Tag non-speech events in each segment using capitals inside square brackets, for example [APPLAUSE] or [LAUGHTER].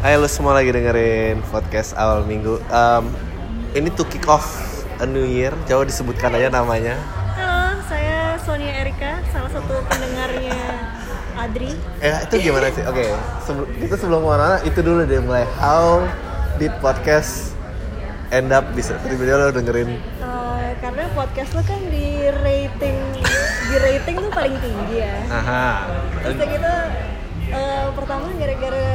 Hai lu semua lagi dengerin podcast awal minggu um, Ini to kick off a new year Coba disebutkan aja namanya Halo, saya Sonia Erika, salah satu pendengarnya Adri. Eh itu gimana sih? Oke, sebelum kita sebelum mana itu dulu deh mulai How did podcast end up bisa tiba-tiba lo dengerin Eh, karena podcast lo kan di rating di rating tuh paling tinggi ya. Aha Terus kayak gitu eh, pertama gara-gara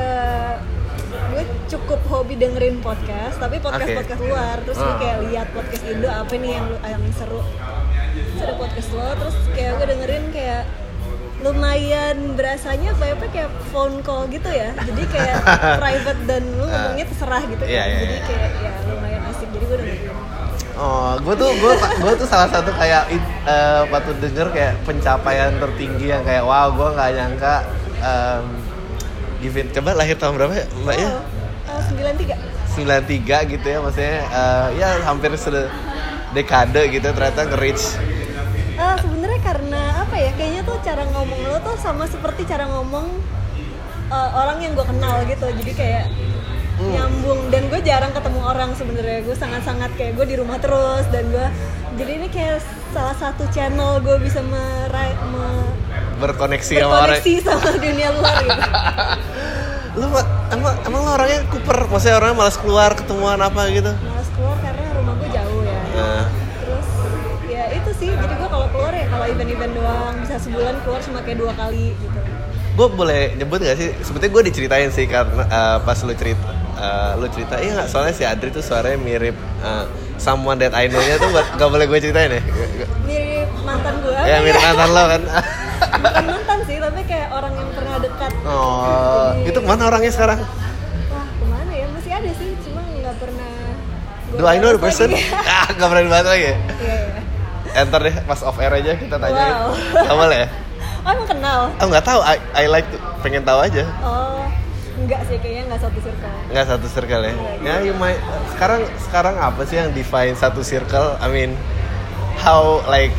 cukup hobi dengerin podcast tapi podcast okay. podcast luar. Terus gue ah. kayak lihat podcast Indo apa nih yang yang seru? Seru podcast lo terus kayak gue dengerin kayak lumayan berasanya apa apa kayak phone call gitu ya. Jadi kayak [LAUGHS] private dan lu ah. ngomongnya terserah gitu kan. Yeah, jadi iya. kayak ya lumayan asik. Jadi gue dengerin. Oh, gue tuh gue gue tuh salah satu kayak uh, eh, patut denger kayak pencapaian tertinggi yang kayak wow gue gak nyangka um, coba lahir tahun berapa ya mbak ya? oh. ya? 93 93 gitu ya maksudnya uh, ya hampir dekade gitu ternyata nge-reach. Uh, sebenarnya karena apa ya kayaknya tuh cara ngomong lo tuh sama seperti cara ngomong uh, orang yang gue kenal gitu. Jadi kayak hmm. nyambung. Dan gue jarang ketemu orang sebenarnya. Gue sangat-sangat kayak gue di rumah terus dan gue jadi ini kayak salah satu channel gue bisa merai me berkoneksi, berkoneksi sama sama dunia luar gitu. [LAUGHS] Lu emang emang lu orangnya kuper? Maksudnya orangnya malas keluar ketemuan apa gitu? Malas keluar karena rumah gue jauh ya. Nah, terus ya itu sih jadi gue kalau keluar ya kalau event-event doang bisa sebulan keluar cuma kayak dua kali gitu. Gue boleh nyebut gak sih? Sebetulnya gue diceritain sih karena eh, pas lu cerita eh, lu cerita iya nggak? Soalnya si Adri tuh suaranya mirip eh, someone that I know-nya tuh gak, gak boleh gue ceritain ya? Mirip mantan gue ya mirip mantan lo kan. Bukan mantan sih tapi kayak orang yang pernah dekat. Oh Jadi- itu ke mana orangnya sekarang? Wah ke mana ya? Masih ada sih cuma nggak pernah do I know the person? lagi. [LAUGHS] ah gak pernah dibahas lagi ya? Iya iya. Enter deh pas off air aja kita tanyain Wow. Gak boleh ya? Oh emang kenal? Oh nggak tahu. I, I like to, pengen tahu aja. Oh enggak sih kayaknya nggak satu circle. Nggak satu circle ya? Ya you might sekarang sekarang apa sih yang define satu circle? I mean how like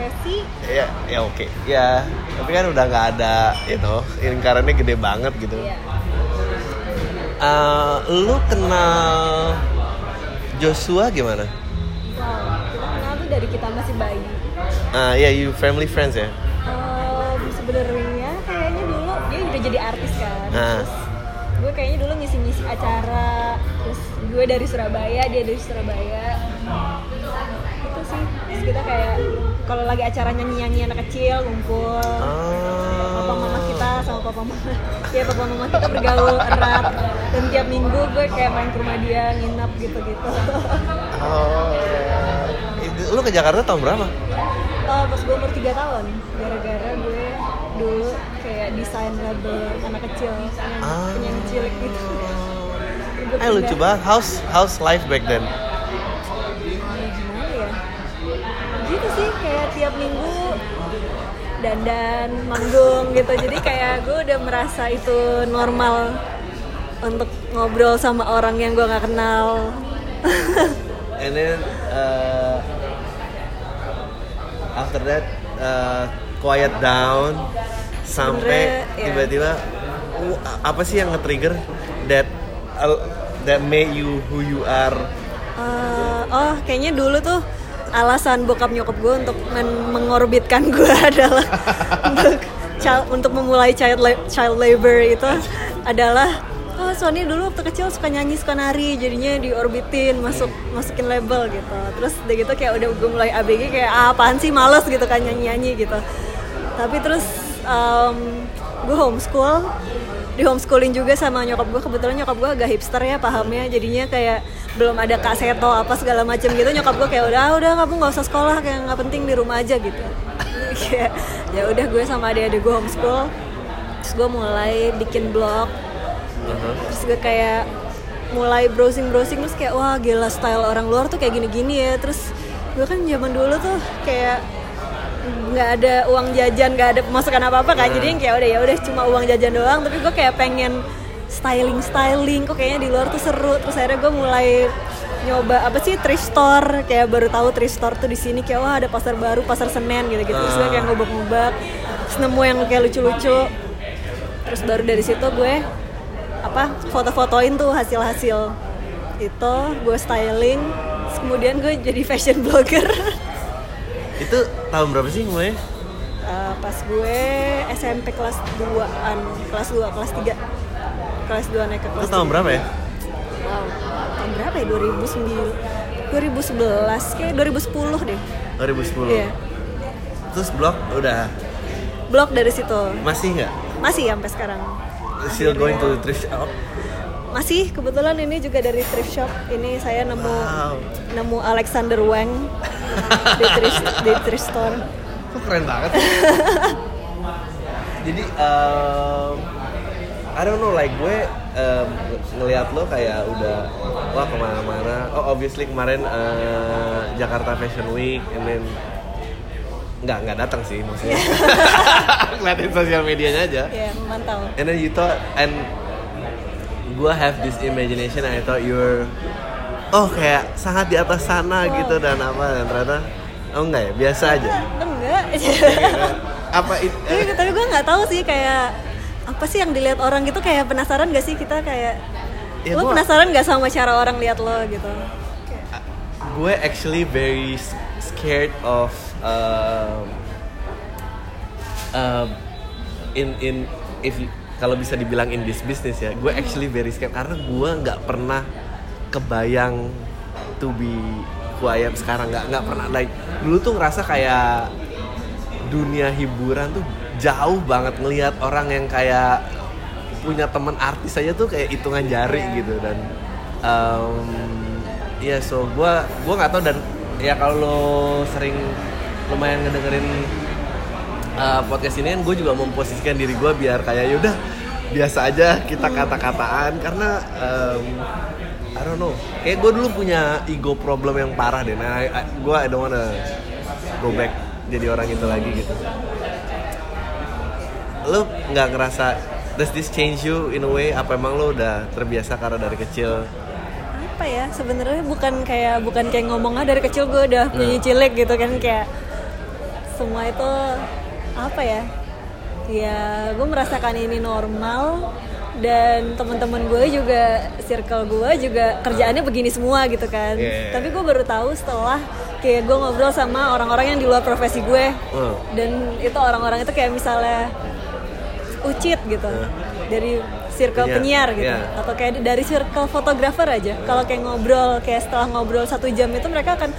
profesi ya ya oke. Ya tapi kan udah nggak ada you know lingkarannya gede banget gitu. Iya. Eh, lu kenal Joshua gimana? Wow kita kenal tuh dari kita masih bayi. Ah ya you family friends ya? Em, sebenarnya kayaknya dulu dia udah jadi artis kan. Ah. terus gue kayaknya dulu ngisi-ngisi acara. Terus gue dari Surabaya dia dari Surabaya. Itu sih terus kita kayak kalau lagi acara nyanyi-nyanyi anak kecil ngumpul papa mama Ah. kita sama papa mama [LAUGHS] ya papa mama kita bergaul erat dan tiap minggu gue kayak main ke rumah dia nginap gitu-gitu Oh, itu- lu ke Jakarta tahun berapa? Oh, pas gue umur 3 tahun gara-gara gue dulu kayak desain label anak kecil penyanyi, Ah. penyanyi cilik gitu [LAUGHS] Eh lucu banget. How's how's life back then? Ya, gimana ya gitu sih kayak tiap minggu dandan manggung gitu jadi kayak gue udah merasa itu normal untuk ngobrol sama orang yang gue nggak kenal [LAUGHS] And then uh, after that uh, quiet down sampai Sebenernya, ya. tiba-tiba uh, apa sih yang nge-trigger that uh, that made you who you are? Eh, oh, kayaknya dulu tuh alasan bokap nyokap gue untuk men- mengorbitkan gue [LAUGHS] adalah untuk child, untuk memulai child la- child labor itu adalah oh Sony dulu waktu kecil suka nyanyi suka nari jadinya diorbitin masuk masukin label gitu. Terus udah gitu kayak udah gue mulai ABG kayak ah, apaan sih males gitu kan nyanyi nyanyi gitu. Tapi terus em, gue homeschool di homeschooling juga sama nyokap gue kebetulan nyokap gue agak hipster ya pahamnya. Jadinya kayak belum ada kaseto apa segala macam gitu. Nyokap gue kayak udah "Ah, udah kamu nggak usah sekolah kayak nggak penting di rumah aja gitu. [LAUGHS] Kayak ya udah gue sama adik-adik gue homeschool. Terus gue mulai bikin blog. Terus gue kayak mulai browsing browsing terus kayak wah gila style orang luar tuh kayak gini-gini ya. Terus gue kan zaman dulu tuh kayak nggak ada uang jajan nggak ada pemasukan apa apa kan jadi yang kayak udah ya udah cuma uang jajan doang. Tapi gue kayak pengen styling styling kok kayaknya di luar tuh seru. Terus akhirnya gue mulai nyoba apa sih thrift store. Kayak baru tahu thrift store tuh di sini kayak wah ada pasar baru pasar senen gitu gitu terus gue kayak ngubek-ngubek terus nemu yang kayak lucu-lucu. Terus baru dari situ gue apa foto-fotoin tuh hasil-hasil itu gue styling. Kemudian gue jadi fashion blogger [LAUGHS] Itu tahun berapa sih mulai? Eh, pas gue SMP kelas 2an kelas 2 kelas 3 kelas 2 naik ke Itu kelas tahun 3. berapa ya? wow tahun berapa ya 2009 2011 kayak 2010 deh 2010. iya Terus blog udah blog dari situ masih nggak? masih sampai sekarang Still going to thrift shop? Masih kebetulan ini juga dari thrift shop ini saya nemu Wow. nemu Alexander Wang di thrift di thrift store [LAUGHS] Kok keren banget? [LAUGHS] Jadi um, I don't know like gue um, ngelihat lo kayak udah wah ke mana-mana. Oh obviously kemarin uh, Jakarta Fashion Week, and then nggak nggak datang sih maksudnya. [LAUGHS] Ngeliatin sosial medianya aja. ya memantau And then you thought and gue have this imagination I thought you were oh kayak sangat di atas sana Wow. gitu dan apa dan ternyata oh enggak ya biasa aja. enggak [LAUGHS] apa it, tapi, tapi gue nggak tahu sih kayak apa sih yang dilihat orang gitu kayak penasaran gak sih kita kayak Ya, lo gua- penasaran gak sama cara orang lihat lo gitu gue actually very scared of um, um, in in if kalau bisa dibilang in this business ya gue actually very scared karena gue nggak pernah kebayang to be who I am sekarang. Nggak nggak pernah. Like dulu tuh ngerasa kayak dunia hiburan tuh jauh banget ngelihat orang yang kayak punya teman artis aja tuh kayak hitungan jari gitu. Dan um, ya so gue gue nggak tahu. Dan ya kalau lo sering lumayan ngedengerin uh, podcast ini kan gue juga memposisikan diri gue biar kayak yaudah biasa aja kita kata-kataan. Karena um, I don't know. Kayak gue dulu punya ego problem yang parah deh. Nah I- I- gue I don't wanna go back jadi orang itu lagi gitu. Lo nggak ngerasa does this change you in a way? Apa emang lo udah terbiasa karena dari kecil? Apa ya sebenarnya bukan kayak bukan kayak ngomong ah dari kecil gue udah punya cilik gitu kan kayak semua itu apa ya? Ya gue merasakan ini normal. Dan teman-teman gue juga circle gue juga kerjaannya begini semua gitu kan. Yeah. tapi gue baru tahu setelah kayak gue ngobrol sama orang-orang yang di luar profesi gue. Hmm. dan itu orang-orang itu kayak misalnya Ucit gitu. Dari circle Penyiar, penyiar, gitu. iya. atau kayak dari circle fotografer aja. Kalau kayak ngobrol kayak setelah ngobrol satu jam itu mereka akan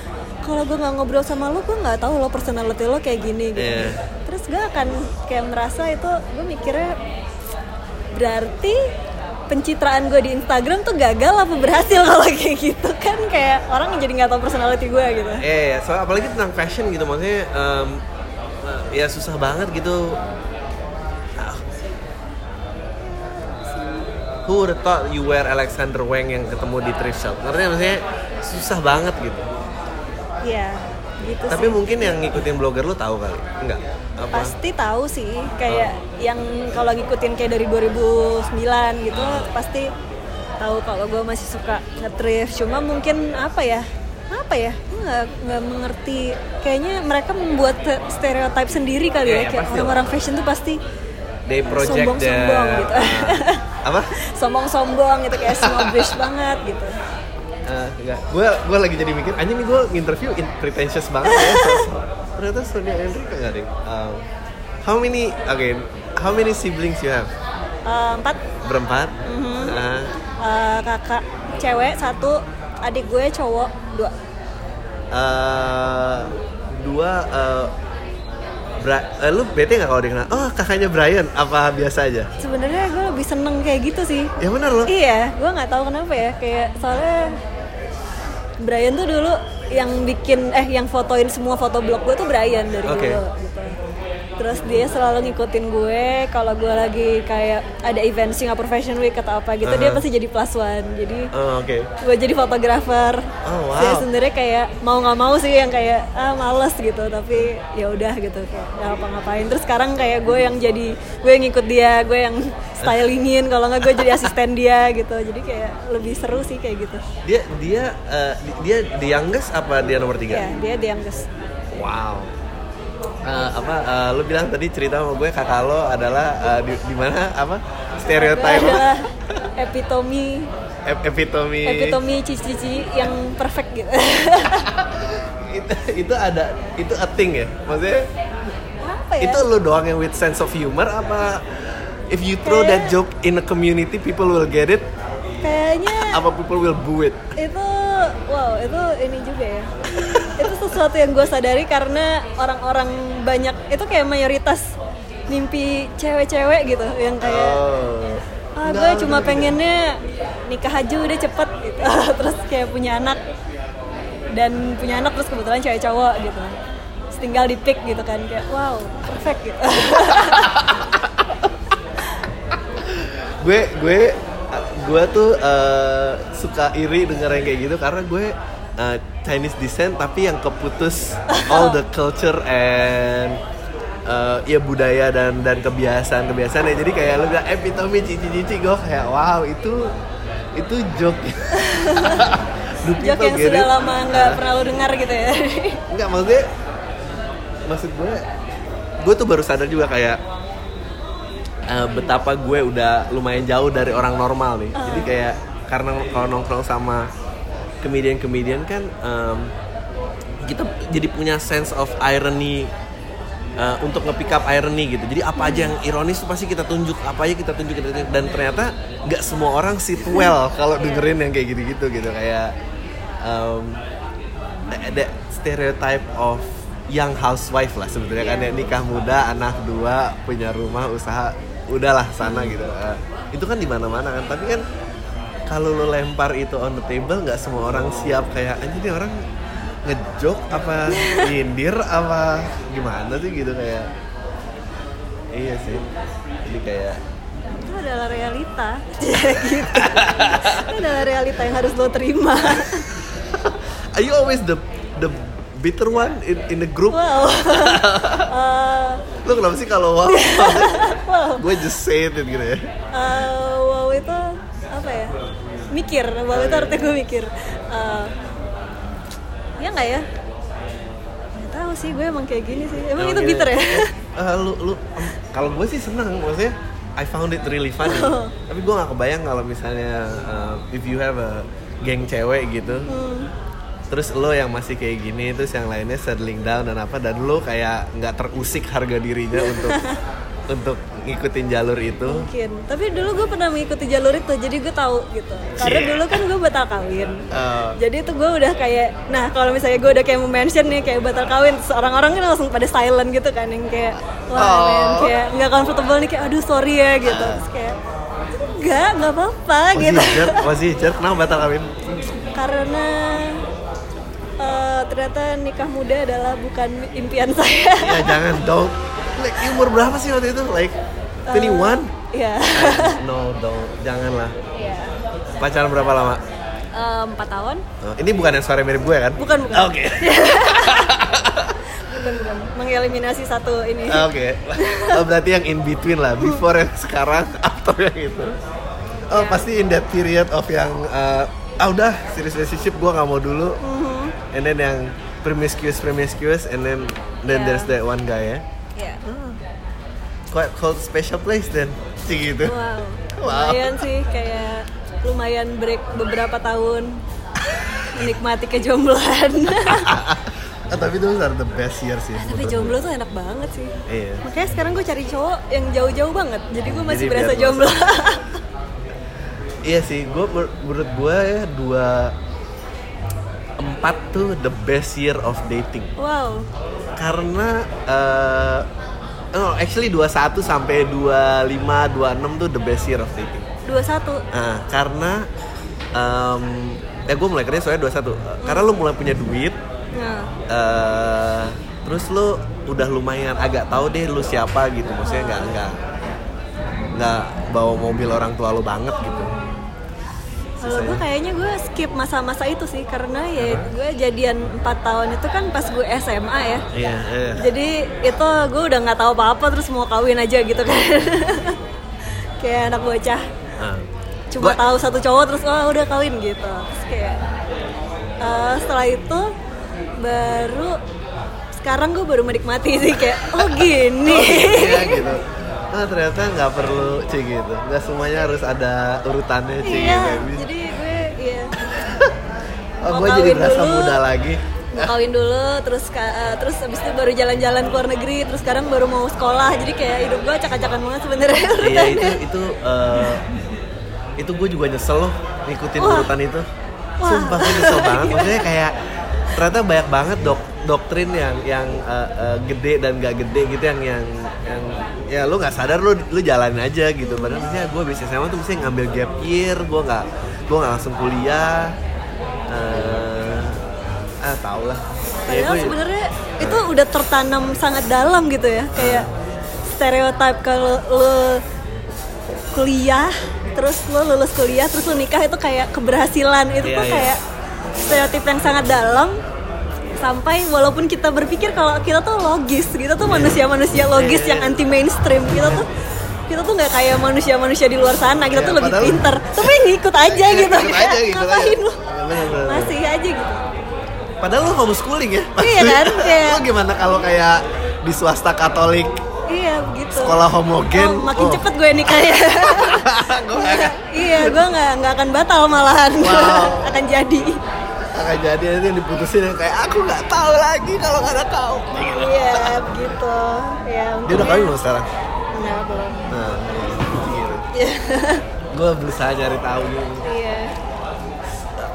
kalau gue nggak ngobrol sama lo gue nggak tahu lo personality lo kayak gini gitu. Iya. Terus gue akan kayak merasa itu gue mikirnya berarti pencitraan gue di Instagram tuh gagal apa berhasil [LAUGHS] kalau kayak gitu kan kayak orang jadi nggak tahu personality gue gitu Iya, yeah, soal apalagi tentang fashion gitu maksudnya em, eh, ya susah banget gitu. Ah. Who would have thought you wear Alexander Wang yang ketemu di thrift shop? Ngerti maksudnya susah banget gitu. Iya gitu Tapi sih mungkin yang ngikutin blogger lu tahu kali, enggak? Apa? pasti tahu sih kayak yang kalau ngikutin kayak dari 2009 gitu pasti tahu kalau gue masih suka nge-thrift cuma mungkin apa ya apa ya nggak nggak mengerti kayaknya mereka membuat te- stereotip sendiri kali Iya, ya iya, kayak pasti orang-orang fashion tuh pasti They project Sombong-sombong the- gitu. Ah. [LAUGHS] apa? sombong-sombong gitu kayak snobbish banget gitu enggak. Gue gue lagi jadi mikir, anjing nih gue interview in pretentious banget ya. [LAUGHS] Ternyata Sonia Enrique enggak deh. Um, how many, okay, how many siblings you have? Eh, empat Berempat? Mhm. Ah, eh, kakak cewek satu adik gue cowok dua eh, dua, eh, Bra- eh, lu bete gak kalau dia kenal? Oh kakaknya Brian, apa biasa aja? sebenarnya gue lebih seneng kayak gitu sih Ya benar loh. Iya, gue nggak tahu kenapa ya. Kayak soalnya Brian tuh dulu yang bikin eh yang fotoin semua foto blog gue tuh Brian dari Oke. dulu. Terus dia selalu ngikutin gue kalau gue lagi kayak ada event Singapore Fashion Week atau apa gitu dia Uh-huh. pasti jadi plus one. Jadi Oh, Oke. gue jadi fotografer. Oh, wow. Saya sebenarnya kayak mau nggak mau sih yang kayak ah males gitu tapi ya udah gitu kayak ya apa ngapain. Terus sekarang kayak gue yang jadi gue yang ngikut dia, gue yang stylingin kalau nggak gue jadi asisten dia gitu. Jadi kayak lebih seru sih kayak gitu. Dia dia di- dia youngest apa dia nomor tiga? Ya dia dia yang kes. Wow. Eh, apa eh, lu bilang tadi cerita sama gue kakak lo adalah eh, di, di mana apa stereotype. Adalah [LAUGHS] epitome Ep- epitome epitome cici-cici yang perfect gitu. [LAUGHS] Itu, itu ada itu a thing ya? Maksudnya apa ya? itu lu doang yang with sense of humor apa if you throw that Kayak- joke in a community people will get it? Kayaknya apa people will boo it? itu wow itu ini juga ya itu sesuatu yang gue sadari karena orang-orang banyak itu kayak mayoritas mimpi cewek-cewek gitu yang kayak oh. Ah gue cuma bener-bener. pengennya nikah aja udah cepet gitu. [LAUGHS] Terus kayak punya anak. Dan punya anak terus kebetulan cewek cowok gitu. Terus tinggal di pick gitu kan kayak wow perfect gitu. [LAUGHS] Gue gue gue tuh eh, suka iri denger yang kayak gitu karena gue eh, Chinese descent tapi yang keputus all the culture and eh, ya budaya dan dan kebiasaan kebiasaan ya jadi kayak lu bilang epitome cici cici gue kayak wow itu itu joke Do Jok people yang sudah it? lama nggak pernah lo dengar gitu ya [LAUGHS] Enggak maksudnya maksud gue gue tuh baru sadar juga kayak eh, betapa gue udah lumayan jauh dari orang normal nih. Jadi kayak karena kalau nongkrong sama komedian-komedian kan em, kita jadi punya sense of irony eh, untuk nge-pick up irony gitu. Jadi apa aja yang ironis tuh pasti kita tunjuk, apa aja kita tunjuk, kita tunjuk. dan ternyata nggak semua orang sit well [LAUGHS] kalau dengerin yang kayak gitu-gitu gitu. Kayak um, that, that stereotype of young housewife lah sebetulnya kan. Ya nikah muda anak dua punya rumah usaha udahlah sana gitu. Eh, itu kan di mana mana kan. Tapi kan kalau lo lempar itu on the table nggak semua orang siap. Kayak anjir ini orang ngejok apa nyindir apa gimana sih? Gitu kayak. Iya sih. Jadi kayak itu adalah realita. [LAUGHS] Gitu. Itu adalah realita yang harus lo terima. [LAUGHS] Are you always the the bitter one in in the group? Wow Eh, lo kenapa sih kalau wow? [LAUGHS] Wow gue just say it gitu ya. Eh, wow itu apa ya mikir wow itu artinya gue mikir. Eh, ya nggak ya? Nggak tahu sih gue emang kayak gini sih. Emang itu gini. bitter ya? [LAUGHS] Eh, lu lu em, kalau gue sih seneng maksudnya I found it really funny. Tapi gue gak kebayang kalau misalnya eh, if you have a geng cewek gitu Hmm. terus lo yang masih kayak gini terus yang lainnya settling down dan apa dan lo kayak nggak terusik harga dirinya untuk [LAUGHS] untuk ngikutin jalur itu? Mungkin. Tapi dulu gue pernah mengikuti jalur itu jadi gue tahu gitu. Karena Cie. dulu kan gue batal kawin. Eh, jadi itu gue udah kayak nah kalau misalnya gue udah kayak mau mention nih kayak batal kawin terus orang-orang kan langsung pada silent gitu kan yang kayak wah Oh. men, kayak nggak comfortable nih kayak aduh sorry ya gitu. Terus kayak nggak nggak apa-apa masih gitu. masih hijab kenapa batal kawin? Karena eh, ternyata nikah muda adalah bukan impian saya. Ya jangan dong like umur berapa sih waktu itu? Like 21 ya [LAUGHS] no dong janganlah. Ya pacaran berapa lama? Eh, empat tahun. Oh, ini bukan yang suara mirip gue kan? Bukan bukan. Oke. [LAUGHS] [LAUGHS] Bukan bukan. Mengeliminasi satu ini. Oke. Oh, berarti yang in between lah, before yang sekarang, after yang itu. Oh, pasti in that period of yang uh, ah udah. Serious relationship gua nggak mau dulu. Mhm. And then yang promiscuous promiscuous. And then then Yeah. there's that one guy ya. Ya Quite called special place then. Cik gitu. wow [LAUGHS] Wow. lumayan sih kayak lumayan break beberapa tahun menikmati kejombloan [LAUGHS] Ah, tapi itu are the best years sih. tapi menurut jomblo tuh enak banget sih. Iya. makanya sekarang gue cari cowok yang jauh-jauh banget jadi gue masih Jadi berasa jomblo [LAUGHS] Iya sih, gue menurut gue ya dua empat tuh the best year of dating. wow karena eh oh, actually 21 sampai 25 26 tuh the best year of dating. 21 Nah, karena em ya gue mulai kerja soalnya 21. Karena lu mulai punya duit nah eh terus lu udah lumayan agak tahu deh lu siapa gitu. Maksudnya nggak nggak nggak bawa mobil orang tua lu banget gitu. Kalau gue kayaknya gue skip masa-masa itu sih karena ya gue jadian 4 tahun itu kan pas gue SMA ya. Iya, iya. jadi itu gue udah nggak tahu apa-apa terus mau kawin aja gitu kan. [LAUGHS] Kayak anak bocah. Nah, cuma Gua- tahu satu cowok terus oh udah kawin gitu. Terus kayak eh, setelah itu baru sekarang gue baru menikmati sih kayak oh gini. Iya gitu. [LAUGHS] ah ternyata nggak perlu sih gitu. Nggak semuanya harus ada urutannya sih iya gitu. jadi gue iya. [LAUGHS] Oh, gue jadi berasa dulu. muda lagi. Mau kawin dulu terus eh, terus abis itu baru jalan-jalan ke luar negeri terus sekarang baru mau sekolah. Jadi kayak hidup gue acak-acakan banget sebenarnya. [LAUGHS] Iya itu itu eh, itu gue juga nyesel loh ngikutin Wah. urutan itu. Wah. sumpah gue nyesel banget. [LAUGHS] Maksudnya kayak ternyata banyak banget dok doktrin yang yang eh, eh, gede dan gak gede gitu yang yang yang ya lu nggak sadar lu lu jalanin aja gitu. Padahal misalnya gue bisa SMA tuh bisa ngambil gap year gue nggak gue nggak langsung kuliah eh ah tau lah. Ya, Padahal gua- sebenarnya itu udah tertanam sangat dalam gitu ya kayak stereotip kalau lo kuliah terus lo lulus kuliah terus lo nikah itu kayak keberhasilan. Itu Iya, tuh iya. kayak stereotip yang sangat dalam sampai walaupun kita berpikir kalau kita tuh logis kita tuh manusia-manusia logis Iya, yang iya. anti mainstream kita tuh kita tuh nggak kayak manusia-manusia di luar sana kita Iya, tuh lebih pinter tapi ngikut aja Iya, gitu aja, aja. ngapain Iya, bener, masih aja gitu padahal lu homeschooling ya Iya kan, [LAUGHS] kayak- lu gimana kalau kayak di swasta Katolik Iya begitu. sekolah homogen Oh, makin oh. cepet gue nikah ya. [LAUGHS] Gua iya, gue nggak nggak akan batal malahan. Wow. [LAUGHS] akan jadi. Akan jadi nanti yang diputusin yang kayak aku nggak tahu lagi kalau nggak ada kau iya begitu. Ya. dia udah kawin belum sekarang Enggak belum. nah gitu Iya. gue berusaha nyari tahu gitu Iya.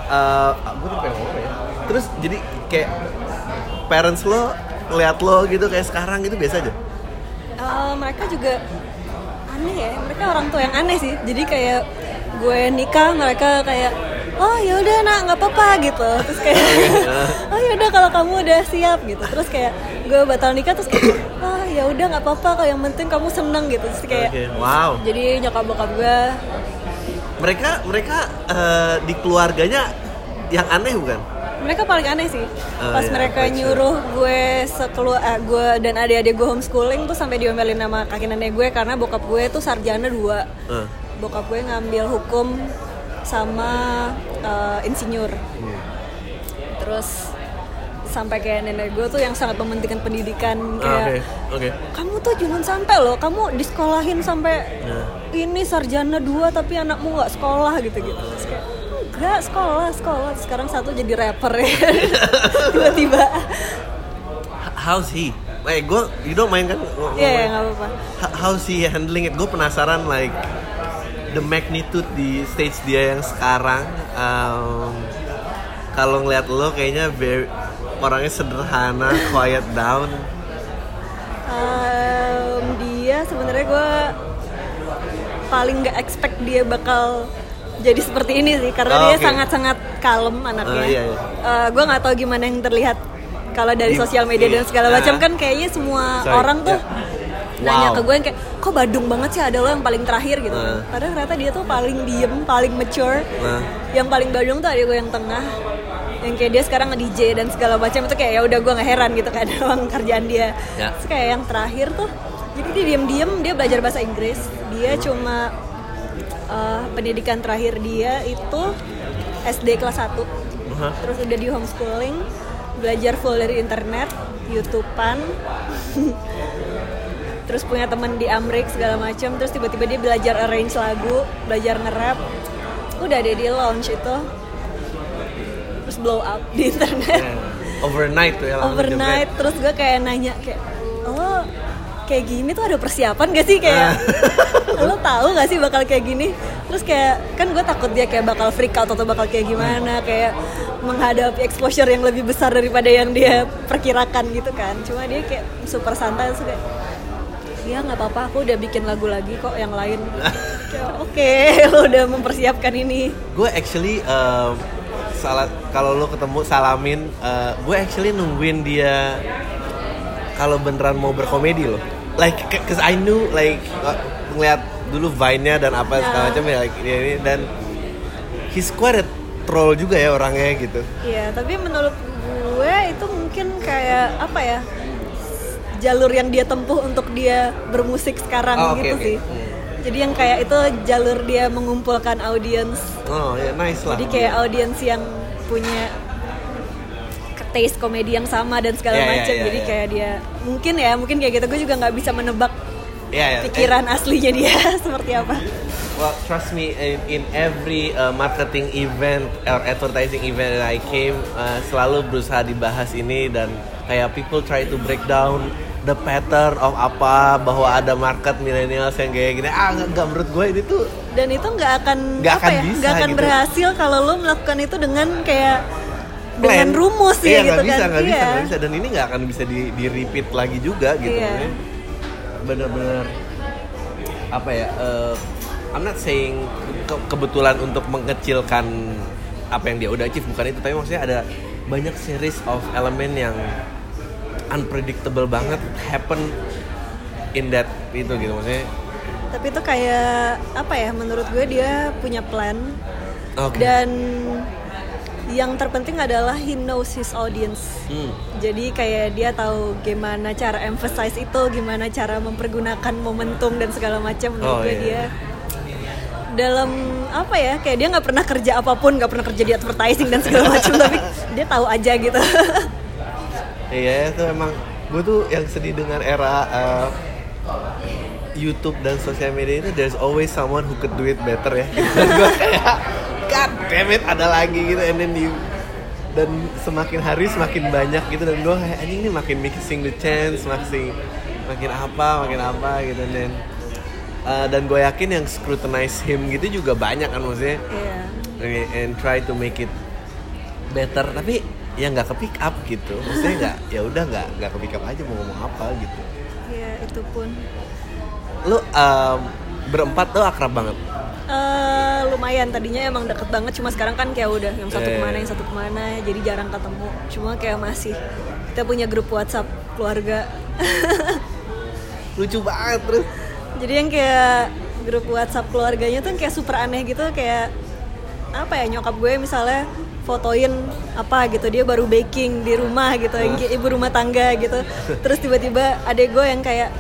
Eh, gue tuh pengen ngomong ya terus jadi kayak parents lo ngeliat lo gitu kayak sekarang gitu biasa aja Eh, mereka juga aneh ya. Mereka orang tua yang aneh sih. Jadi kayak gue nikah mereka kayak oh ya udah nak nggak apa-apa gitu. Terus kayak [LAUGHS] oh ya udah kalau kamu udah siap gitu. Terus kayak gue batal nikah terus kayak oh ya udah nggak apa-apa kalau yang penting kamu seneng gitu. Terus kayak Oke, wow. jadi nyokap bokap gue. Mereka mereka eh, di keluarganya yang aneh bukan? Mereka paling aneh sih. Oh, pas iya, mereka baik, nyuruh gue sekeluar eh, gue dan adik-adik gue homeschooling tuh sampai diomelin sama kaki nenek gue karena bokap gue tuh sarjana dua. Eh, bokap gue ngambil hukum sama eh, insinyur. Terus sampai kayak nenek gue tuh yang sangat mementingkan pendidikan ah, kayak oke oke. Kamu tuh jangan sampai loh kamu disekolahin sampai Nah. ini sarjana dua tapi anakmu nggak sekolah gitu gitu. Terus kayak enggak sekolah sekolah. Sekarang satu jadi rapper ya. [LAUGHS] Tiba-tiba. How's he? Eh gue you don't mind kan? Iya ya nggak apa-apa. How's he handling it? Gue penasaran like the magnitude di stage dia yang sekarang um, kalau ngeliat lo kayaknya very, orangnya sederhana [LAUGHS] quiet down Em, dia sebenarnya gue paling nggak expect dia bakal jadi seperti ini sih karena Oh, dia oke. sangat-sangat kalem anaknya. Oh, iya, iya. gue nggak tahu gimana yang terlihat kalau dari sosial media dan segala iya. macam kan kayaknya semua Sorry, orang tuh ya. nanya ke gue yang kayak kok badung banget sih ada lo yang paling terakhir gitu. Nah. Padahal ternyata dia tuh paling diem, paling mature. Nah. Yang paling badung tuh ada gue yang tengah. Yang kayak dia sekarang nge-DJ dan segala macam itu kayak ya udah gue nggak heran gitu kan [LAUGHS] emang kerjaan dia. Ya. Terus kayak yang terakhir tuh jadi dia diem-diem dia belajar bahasa Inggris dia cuma uh, pendidikan terakhir dia itu SD kelas 1 Hah? terus udah di homeschooling belajar full dari internet youtubean [LAUGHS] terus punya temen di Amrik segala macam terus tiba-tiba dia belajar arrange lagu belajar nge-rap. Udah deh dia launch itu. Terus blow up di internet. [LAUGHS] Yeah. overnight tuh ya overnight. terus gue kayak nanya kayak oh kayak gini tuh ada persiapan gak sih? Kayak lo [LAUGHS] tahu gak sih bakal kayak gini? Terus kayak kan gue takut dia kayak bakal freak out atau bakal kayak gimana kayak menghadapi exposure yang lebih besar daripada yang dia perkirakan gitu kan. Cuma dia kayak super santai terus kayak ya nggak apa-apa aku udah bikin lagu lagi kok yang lain [LAUGHS] oke [LAUGHS] lo udah mempersiapkan ini gue actually um, salah kalau lo ketemu salamin uh, gue actually nungguin dia kalau beneran mau berkomedi loh like cause I knew like uh, ngeliat dulu Vine-nya dan apa segala Ah. macam ya like, dia ini dan he's quite a troll juga ya orangnya gitu Iya, tapi menurut gue itu mungkin kayak apa ya? Jalur yang dia tempuh untuk dia bermusik sekarang Oh, gitu oke. sih. Hmm. Jadi yang kayak itu jalur dia mengumpulkan audiens. oh ya nice lah Jadi kayak audiens yang punya taste komedi yang sama dan segala Iya, iya, macam. iya, Jadi iya. kayak dia mungkin ya, mungkin kayak gitu. Gue juga nggak bisa menebak Iya, iya. pikiran aslinya dia [LAUGHS] seperti apa. Well, trust me, in, in every uh, marketing event or advertising event that I came, uh, selalu berusaha dibahas ini dan kayak people try to break down the pattern of apa bahwa ada market millennials yang kayak gini. Ah, nggak menurut gue ini tuh Dan itu nggak akan Nggak akan ya? bisa nggak akan gitu. berhasil kalau lo melakukan itu dengan kayak plan. dengan rumus iya, ya gitu nggak bisa, kan. bisa, Iya. nggak bisa. Dan ini nggak akan bisa di, di repeat lagi juga gitu. Iya. Bener-bener apa ya? uh, I'm not saying ke- kebetulan untuk mengecilkan apa yang dia udah achieve bukan itu, tapi maksudnya ada banyak series of elemen yang unpredictable banget happen in that itu gitu maksudnya. Tapi itu kayak apa ya? Menurut gue dia punya plan Oke. dan yang terpenting adalah he knows his audience. Hmm. Jadi kayak dia tahu gimana cara emphasize itu, gimana cara mempergunakan momentum dan segala macam. Menurut Oh, gue iya. dia dalam apa ya? Kayak dia nggak pernah kerja apa pun, nggak pernah kerja di advertising dan segala macam, [LAUGHS] tapi dia tahu aja gitu. [LAUGHS] Iya itu emang gue tuh yang sedih dengan era uh, YouTube dan sosial media itu there's always someone who could do it better ya. [LAUGHS] Dan gue kayak God damn it ada lagi gitu. And then you dan semakin hari semakin banyak gitu. Dan gue kayak anjing ini makin missing the chance makin makin apa makin apa gitu. Dan uh, dan gue yakin yang scrutinize him gitu juga banyak kan maksudnya. Iya. and, and try to make it better. Tapi ya nggak ke pick up gitu. Maksudnya nggak ya udah nggak nggak ke pick up aja mau ngomong apa gitu. Iya, itu pun. lu um, berempat tuh akrab banget? Eh, lumayan. Tadinya emang deket banget cuma sekarang kan kayak udah yang satu Eh. ke mana yang satu ke mana jadi jarang ketemu. Cuma kayak masih kita punya grup WhatsApp keluarga. [LAUGHS] Lucu banget terus. Jadi yang kayak grup WhatsApp keluarganya tuh kayak super aneh gitu kayak apa ya nyokap gue misalnya fotoin apa gitu dia baru baking di rumah gitu yang kayak ibu rumah tangga gitu. Terus tiba-tiba adek gue yang kayak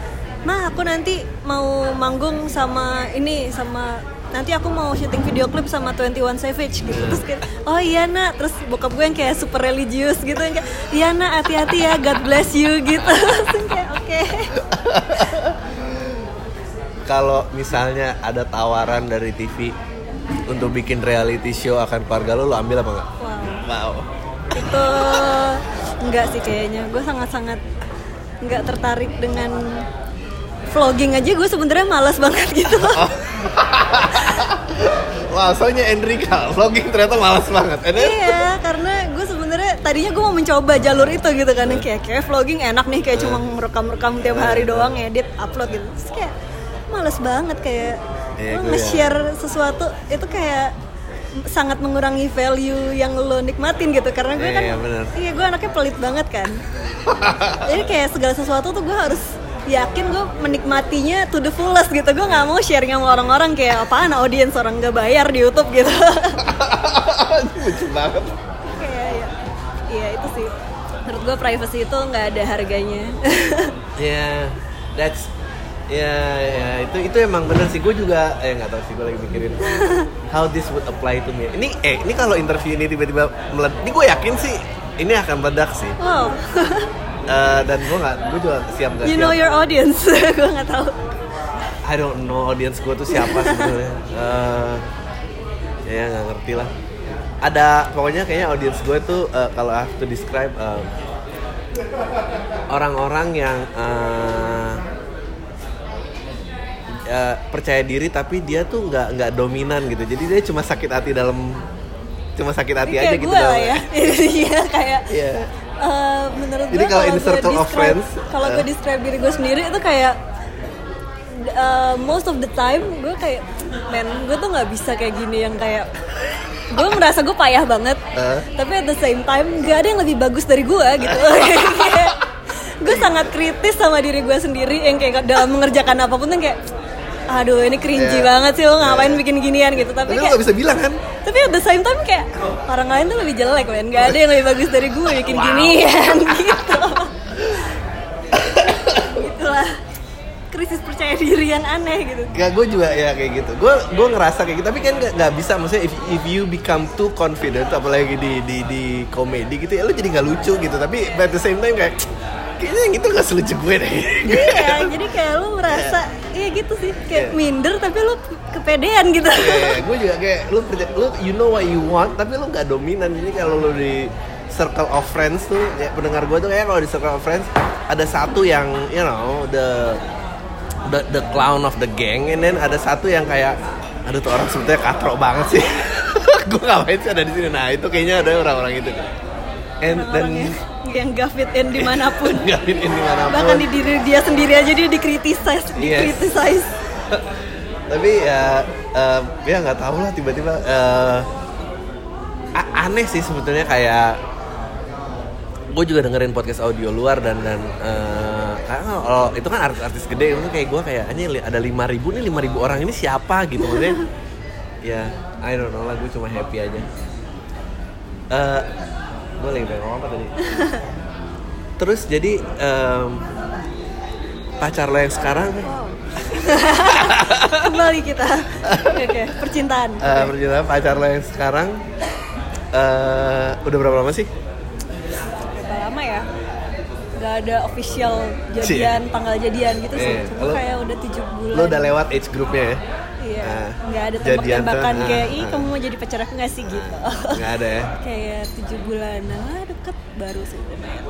mah aku nanti mau manggung sama ini sama nanti aku mau syuting video klip sama 21 Savage gitu. Terus kayak oh iya nak. Terus bokap gue yang kayak super religius gitu yang kayak iya nak hati-hati ya God bless you gitu. [LAUGHS] Terus kayak oke. Kalau misalnya ada tawaran dari TV untuk bikin reality show akan keluarga lu lu ambil apa enggak wow. Wow. Itu enggak sih kayaknya. Gue sangat-sangat nggak tertarik dengan vlogging aja. Gue sebenarnya malas banget gitu. [LAUGHS] Wah, soalnya Enrika vlogging ternyata malas banget. And then- iya karena gue sebenarnya tadinya gue mau mencoba jalur itu gitu kan. Kayak kayak vlogging enak nih kayak cuma merekam-rekam tiap hari doang edit upload gitu. Terus kayak males banget kayak Iya, lo gue nge-share sesuatu itu kayak sangat mengurangi value yang lo nikmatin gitu. Karena gue Iya, kan iya, bener. iya gue anaknya pelit banget kan. Jadi kayak segala sesuatu tuh gue harus yakin gue menikmatinya to the fullest gitu. Gue nggak mau sharing sama orang-orang kayak apaan audiens orang nggak bayar di YouTube gitu. [LAUGHS] Lucu banget. kayak ya iya itu sih. Menurut gue privacy itu nggak ada harganya. [LAUGHS] Ya, that's ya ya itu itu emang bener sih. Gue juga eh nggak tahu sih gue lagi mikirin [LAUGHS] how this would apply to me. Ini eh ini kalau interview ini tiba-tiba meledak ini gue yakin sih ini akan meledak sih. Wow. [LAUGHS] Eh, dan gue nggak gue juga siap nggak you siap. know your audience. [LAUGHS] Gue nggak tahu. I don't know audience gue tuh siapa sebenarnya. Eh, ya nggak ngerti lah. Ada pokoknya kayaknya audience gue tuh eh, kalau I have to describe eh, orang-orang yang eh, eh, percaya diri tapi dia tuh nggak nggak dominan gitu jadi dia cuma sakit hati dalam cuma sakit hati aja gitu dalam- ya [LAUGHS] iya kayak Iya. eh, menurut Jadi gue kalau in circle of friends, kalau gue eh. describe diri gue sendiri itu kayak eh, most of the time gue kayak men gue tuh nggak bisa kayak gini yang kayak gue merasa gue payah banget Eh. tapi at the same time gak ada yang lebih bagus dari gue gitu [LAUGHS] [LAUGHS] gue sangat kritis sama diri gue sendiri yang kayak dalam mengerjakan apa pun tuh kayak aduh ini cringy Iya. banget sih lo ngapain Iya. bikin ginian gitu tapi tapi kayak nggak bisa bilang kan tapi at the same time kayak orang lain tuh lebih jelek men gak ada yang lebih bagus dari gue bikin ginian [LAUGHS] gitu itulah krisis percaya diri yang aneh gitu Gak, gue juga ya kayak gitu. Gue gue ngerasa kayak gitu, tapi kan nggak nggak bisa. Maksudnya if, if you become too confident, apalagi di di di komedi gitu, ya lu jadi nggak lucu gitu. Tapi at the same time kayak kayaknya yang itu gak selucu gue deh iya [LAUGHS] jadi kayak lu merasa iya gitu sih. Kayak Iya. minder tapi lu kepedean gitu. Iya, gue juga kayak lu lu you know what you want tapi lu nggak dominan. Jadi kalau lu di circle of friends tuh ya pendengar gue tuh kayak kalau di circle of friends ada satu yang you know the the the clown of the gang and then ada satu yang kayak aduh tuh orang sebetulnya katrok banget sih. [LAUGHS] Gue ngapain sih ada di sini? Nah itu kayaknya ada orang-orang itu. And then orang yang, yang gak fit in di mana pun. [LAUGHS] Nggak ini mana bahkan di diri dia sendiri aja dia dikritisize dikritisize. [LAUGHS] Tapi ya em, ya nggak tahu lah tiba-tiba a- aneh sih sebetulnya kayak gue juga dengerin podcast audio luar dan dan eh, karena kalau itu kan artis-artis gede itu kayak gue kayak ini ada lima ribu nih lima ribu orang ini siapa gitu maksudnya? [LAUGHS] Ya I don't know lah gue cuma happy aja. Eh gue lagi pengen ngomong apa tadi. Terus jadi em, pacar lo yang sekarang? [LAUGHS] Kembali kita. Oke percintaan. Eh, percintaan pacar lo yang sekarang eh udah berapa lama sih? berapa lama ya. Gak ada official jadian tanggal jadian gitu sih. Iya, cuma lo- kayak udah tujuh bulan. Lo udah lewat age groupnya ya? Iya Ah, nggak ada tembak-tembakan ah, kayak ih ah. kamu mau jadi pacar aku nggak sih? Gitu. Nggak ada ya? [LAUGHS] kayak tujuh bulanan. Lah deket baru sih lumayan.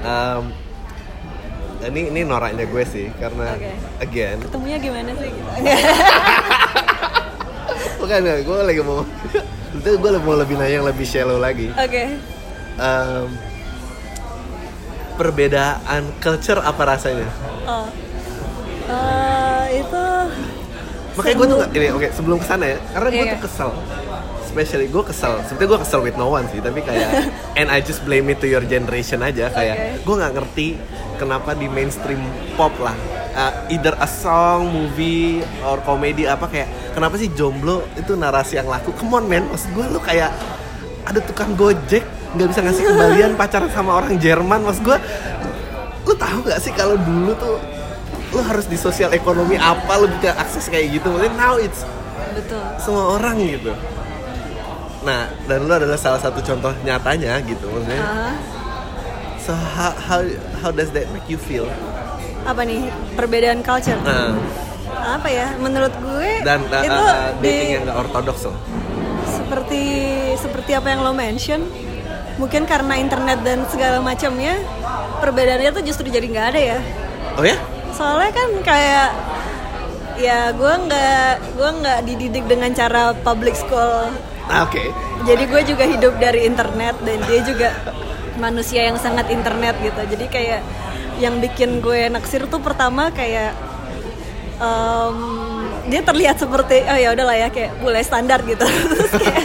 Em, ini ini noraknya gue sih karena Oke. again ketemunya gimana sih? Gitu [LAUGHS] bukan gue lagi mau [LAUGHS] itu gue mau lebih nanya yang lebih shallow lagi. Oke. Em, perbedaan culture apa rasanya? Oh. Eh, itu makanya gue tuh nggak ini oke sebelum ke sana ya karena gue Iya. tuh kesel. Especially gue kesel. Sebetulnya gue kesel with no one sih tapi kayak [LAUGHS] and I just blame it to your generation aja kayak Oke. gue nggak ngerti kenapa di mainstream pop lah uh, either a song movie or komedi apa kayak kenapa sih jomblo itu narasi yang laku? Come on man. Maksud gue lu kayak ada tukang gojek nggak bisa ngasih kembalian [LAUGHS] pacaran sama orang Jerman. Maksud gue lu tahu gak sih kalau dulu tuh lu harus di sosial ekonomi apa lu bisa akses kayak gitu. Maksudnya now it's betul. semua orang gitu. Nah dan lu adalah salah satu contoh nyatanya gitu maksudnya. Ah, so how how how does that make you feel? Apa nih? Perbedaan culture? Nah. Apa ya? Menurut gue dan uh, itu uh, di dating yang gak ortodoks loh. Seperti seperti apa yang lo mention mungkin karena internet dan segala macamnya perbedaannya tuh justru jadi nggak ada ya? Oh ya soalnya kan kayak ya gue nggak gue nggak dididik dengan cara public school. Ah, oke. Jadi gue juga hidup dari internet dan dia juga manusia yang sangat internet gitu. Jadi kayak yang bikin gue naksir tuh pertama kayak em, dia terlihat seperti oh ya udahlah ya kayak mulai standar gitu. [LAUGHS] Terus kayak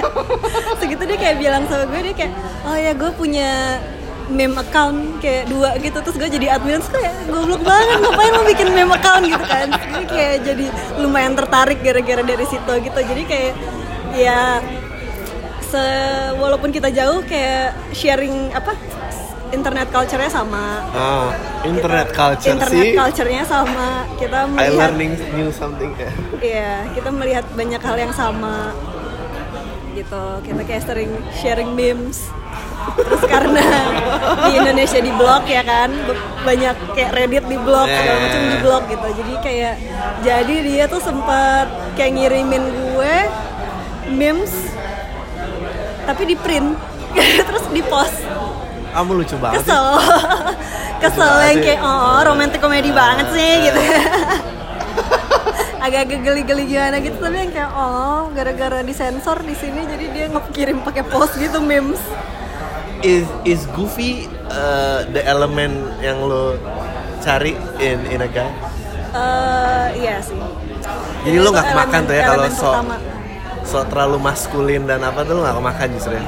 segitu dia kayak bilang sama gue dia kayak oh ya gue punya meme account kayak dua gitu terus gue jadi admin terus kayak goblok banget ngapain lo bikin meme account gitu kan? Jadi kayak jadi lumayan tertarik gara-gara dari situ gitu. Jadi kayak ya se walaupun kita jauh kayak sharing apa internet culture-nya sama. Oh internet Kita- culture internet sih. culture-nya sama. Kita I melihat learning new something ya. Iya, kita melihat banyak hal yang sama gitu. Kita kayak sering sharing memes. Terus karena di Indonesia di blog ya kan, banyak kayak Reddit di blog segala macam di blog gitu. Jadi kayak jadi dia tuh sempat kayak ngirimin gue memes tapi di print. [LAUGHS] Terus di post. Kamu lucu banget kesel. [LAUGHS] Kesel yang kayak oh romantis komedi banget sih gitu. [LAUGHS] Agak-agak geli-geli gimana gitu tapi yang kayak oh gara-gara disensor di sini jadi dia ngekirim pakai post gitu memes is is goofy uh, the element yang lo cari in in a guy Eh, iya sih Jadi lo nggak makan tuh ya kalau so pertama. so terlalu maskulin dan apa tuh lo nggak kemakan justru ya?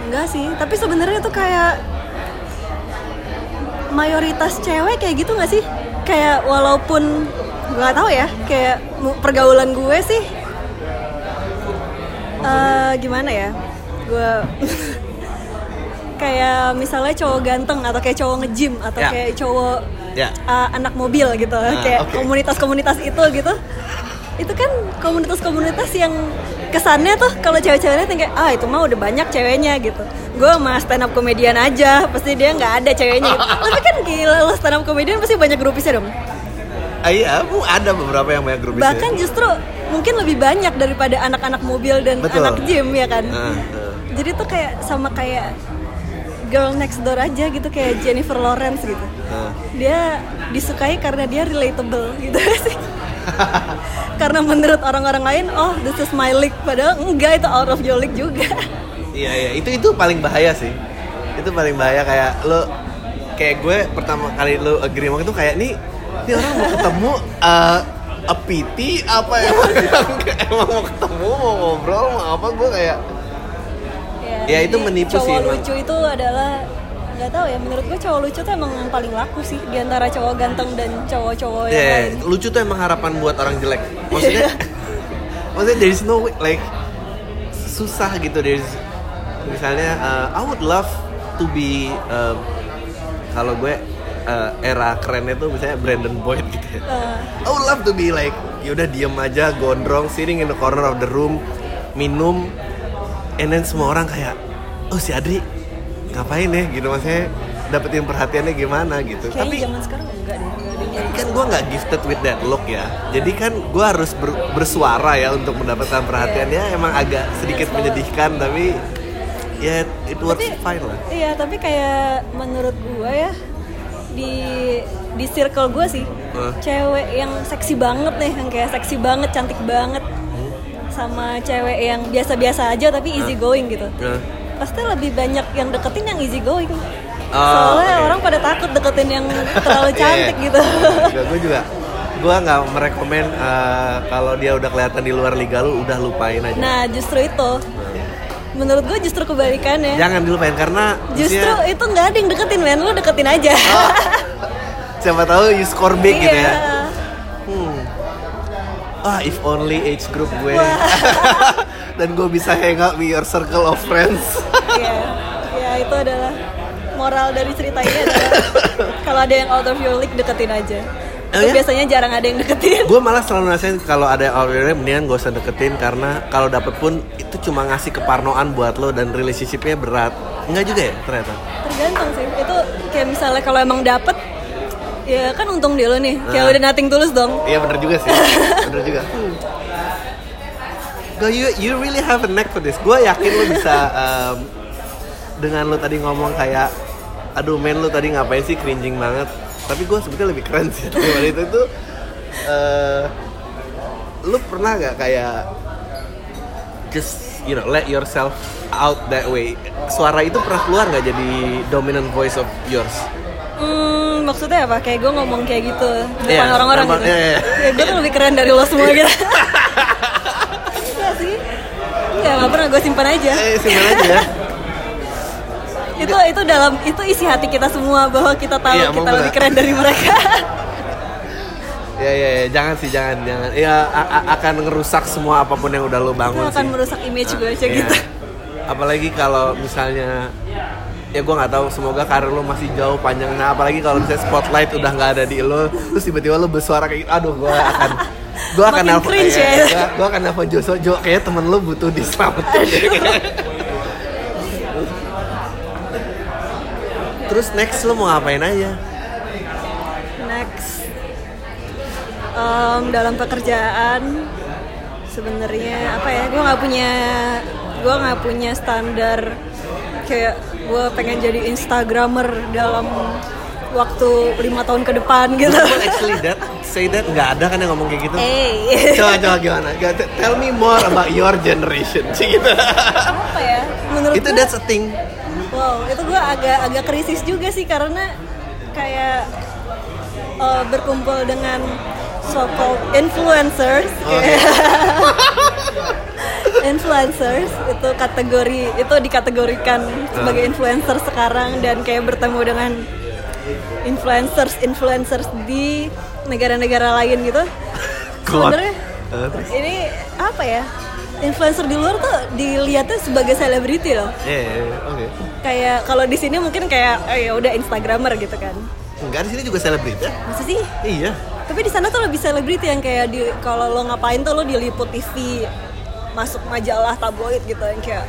enggak sih tapi sebenarnya tuh kayak mayoritas cewek kayak gitu nggak sih kayak walaupun nggak tahu ya kayak pergaulan gue sih eh gimana ya gue [LAUGHS] kayak misalnya cowok ganteng atau kayak cowok nge-gym atau Ya. kayak cowok Ya. uh, anak mobil gitu kayak oke. komunitas-komunitas itu gitu itu kan komunitas-komunitas yang kesannya tuh kalau cewek-ceweknya tuh kayak ah itu mah udah banyak ceweknya gitu gue sama stand up komedian aja pasti dia nggak ada ceweknya gitu. [LAUGHS] tapi kan gila lo stand up komedian pasti banyak grupisnya dong Ah, iya, bu, ada beberapa yang banyak grup bahkan justru mungkin lebih banyak daripada anak-anak mobil dan Betul. anak gym ya kan Ah, ah. jadi tuh kayak sama kayak girl next door aja gitu kayak Jennifer Lawrence gitu. Ah. dia disukai karena dia relatable gitu [LAUGHS] sih. Karena menurut orang-orang lain oh this is my league padahal enggak itu out of your league juga. Iya iya. Itu itu paling bahaya sih. Itu paling bahaya kayak lo kayak gue pertama kali lo agree sama itu kayak nih ini orang mau ketemu uh, a PT apa ya [LAUGHS] emang mau ketemu mau ngobrol mau apa gue kayak Ya, itu menipu cowok sih, emang. lucu itu adalah nggak tahu ya menurut gue cowok lucu tuh emang paling laku sih di antara cowok ganteng dan cowok-cowok yang ya lain lucu tuh emang harapan buat orang jelek. Maksudnya [LAUGHS] maksudnya there is no way, like susah gitu there's misalnya uh, I would love to be um, kalau gue uh, era kerennya tuh misalnya Brandon Boyd gitu ya. Eh, I would love to be like yaudah diem aja gondrong sitting in the corner of the room minum and then semua orang kayak oh si Adri ngapain ya gitu maksudnya dapetin perhatiannya gimana gitu kayaknya tapi zaman sekarang enggak deh kan gue nggak gifted with that look ya jadi kan gue harus ber- bersuara ya untuk mendapatkan perhatian ya emang agak sedikit Yes, banget. menyedihkan tapi ya it works Tapi- fine lah Iya, tapi kayak menurut gue ya di di circle gue sih Hah? cewek yang seksi banget nih, yang kayak seksi banget, cantik banget? Sama cewek yang biasa-biasa aja tapi easy going gitu. Nah, Pasti lebih banyak yang deketin yang easy going. Oh, Soalnya oke. orang pada takut deketin yang terlalu [LAUGHS] cantik Iya. gitu. gue juga gue nggak merekomen uh, kalau dia udah kelihatan di luar liga lu udah lupain aja Nah, justru itu. Menurut gue justru kebalikannya. jangan dilupain karena Justru itu nggak ada yang deketin men, lu deketin aja. Oh. siapa tahu you score big gitu ya Iya. Ah, if only age group gue. [LAUGHS] Dan gue bisa hang out with your circle of friends. Iya, ya itu adalah moral dari cerita ini adalah [LAUGHS] kalau ada yang out of your league deketin aja. Oh ya? biasanya jarang ada yang deketin. gue malah selalu nasihin kalau ada yang out of your league, mendingan gak usah deketin karena kalau dapet pun itu cuma ngasih keparnoan buat lo dan relationshipnya berat. Enggak juga ya ternyata. Tergantung sih. Itu kayak misalnya kalau emang dapet ya kan untung dia lo nih. Kayak Ah. udah nothing tulus dong. Iya bener juga sih. [LAUGHS] Bener juga. Hmm. Go, you you really have a knack for this. Gue yakin lo bisa um, dengan lo tadi ngomong kayak, aduh men lo tadi ngapain sih cringing banget. Tapi gue sebetulnya lebih keren sih [LAUGHS] daripada itu itu. eh, lo pernah gak kayak just you know let yourself out that way. Suara itu pernah keluar nggak jadi dominant voice of yours? Hmm, maksudnya apa? Kayak gue ngomong kayak gitu depan Iya, orang-orang gitu. iya, iya. Ya gue tuh lebih keren dari lo semua gitu. Enggak sih. Enggak, nggak pernah gue simpan aja. Eh simpan aja ya. [LAUGHS] itu itu dalam itu isi hati kita semua bahwa kita tahu Iya, kita lebih keren dari mereka. [LAUGHS] Ya, ya, ya, jangan sih, jangan, jangan. Ya, a- a- akan ngerusak semua apa pun yang udah lo itu bangun akan sih. merusak image gue aja Iya. gitu. Apalagi kalau misalnya, ya gue nggak tahu. Semoga karir lo masih jauh panjangnya. Apalagi kalau misalnya spotlight udah nggak ada di lo, terus tiba-tiba lo bersuara kayak gitu. Aduh, gue akan, gue akan nelfon, iya, ya. gue, gue akan nelfon Joso Jo. Kayaknya temen lo butuh diselamatin. Terus next lo mau ngapain aja? Next, Em, dalam pekerjaan sebenarnya apa ya? Gue nggak punya gue nggak punya standar kayak gue pengen jadi instagramer dalam waktu lima tahun ke depan gitu. Actually that say that nggak ada kan yang ngomong kayak gitu. Eh, Coba coba gimana? Tell me more about your generation [LAUGHS] gitu. apa ya? Menurut Itu gua- that's a thing. Wow, itu gue agak agak krisis juga sih karena kayak eh, berkumpul dengan so called influencers, Oke. [LAUGHS] influencers itu kategori itu dikategorikan sebagai Ah. influencer sekarang dan kayak bertemu dengan influencers influencers di negara-negara lain gitu. [LAUGHS] Sebenarnya terus? ini apa ya? Influencer di luar tuh dilihatnya sebagai selebriti loh Iya, iya, iya, oke. kayak kalau di sini mungkin kayak oh ya udah instagramer gitu kan Enggak di sini juga selebriti. masa sih Iya. tapi di sana tuh lebih selebriti yang kayak di kalau lo ngapain tuh lo diliput TV masuk majalah tabloid gitu yang kayak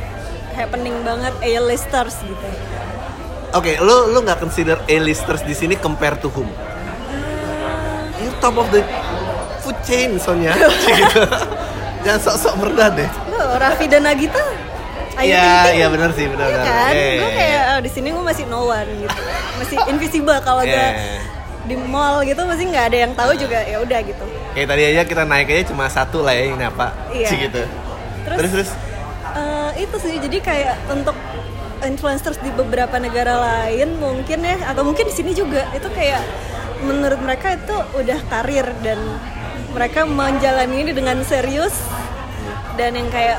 happening banget A-listers gitu. Oke, lu lu nggak consider A-listers di sini compare to whom? You're top of the food chain, Sonya. [LAUGHS] [LAUGHS] Jangan sok-sok merendah deh. Loh, Raffi dan Nagita Ayu Iya, iya benar sih, benar. Iya kan? Iya, gue iya, kayak iya. oh, di sini gue masih no one gitu. Masih [LAUGHS] invisible kalau gue Iya. di mall gitu masih nggak ada yang tahu juga ya udah gitu. Kayak tadi aja kita naik aja cuma satu lah ya yang nyapa. Iya. Sih gitu. Terus, Terus terus. eh, itu sih jadi kayak untuk influencers di beberapa negara lain mungkin ya atau mungkin di sini juga itu kayak menurut mereka itu udah karir dan mereka menjalani ini dengan serius dan yang kayak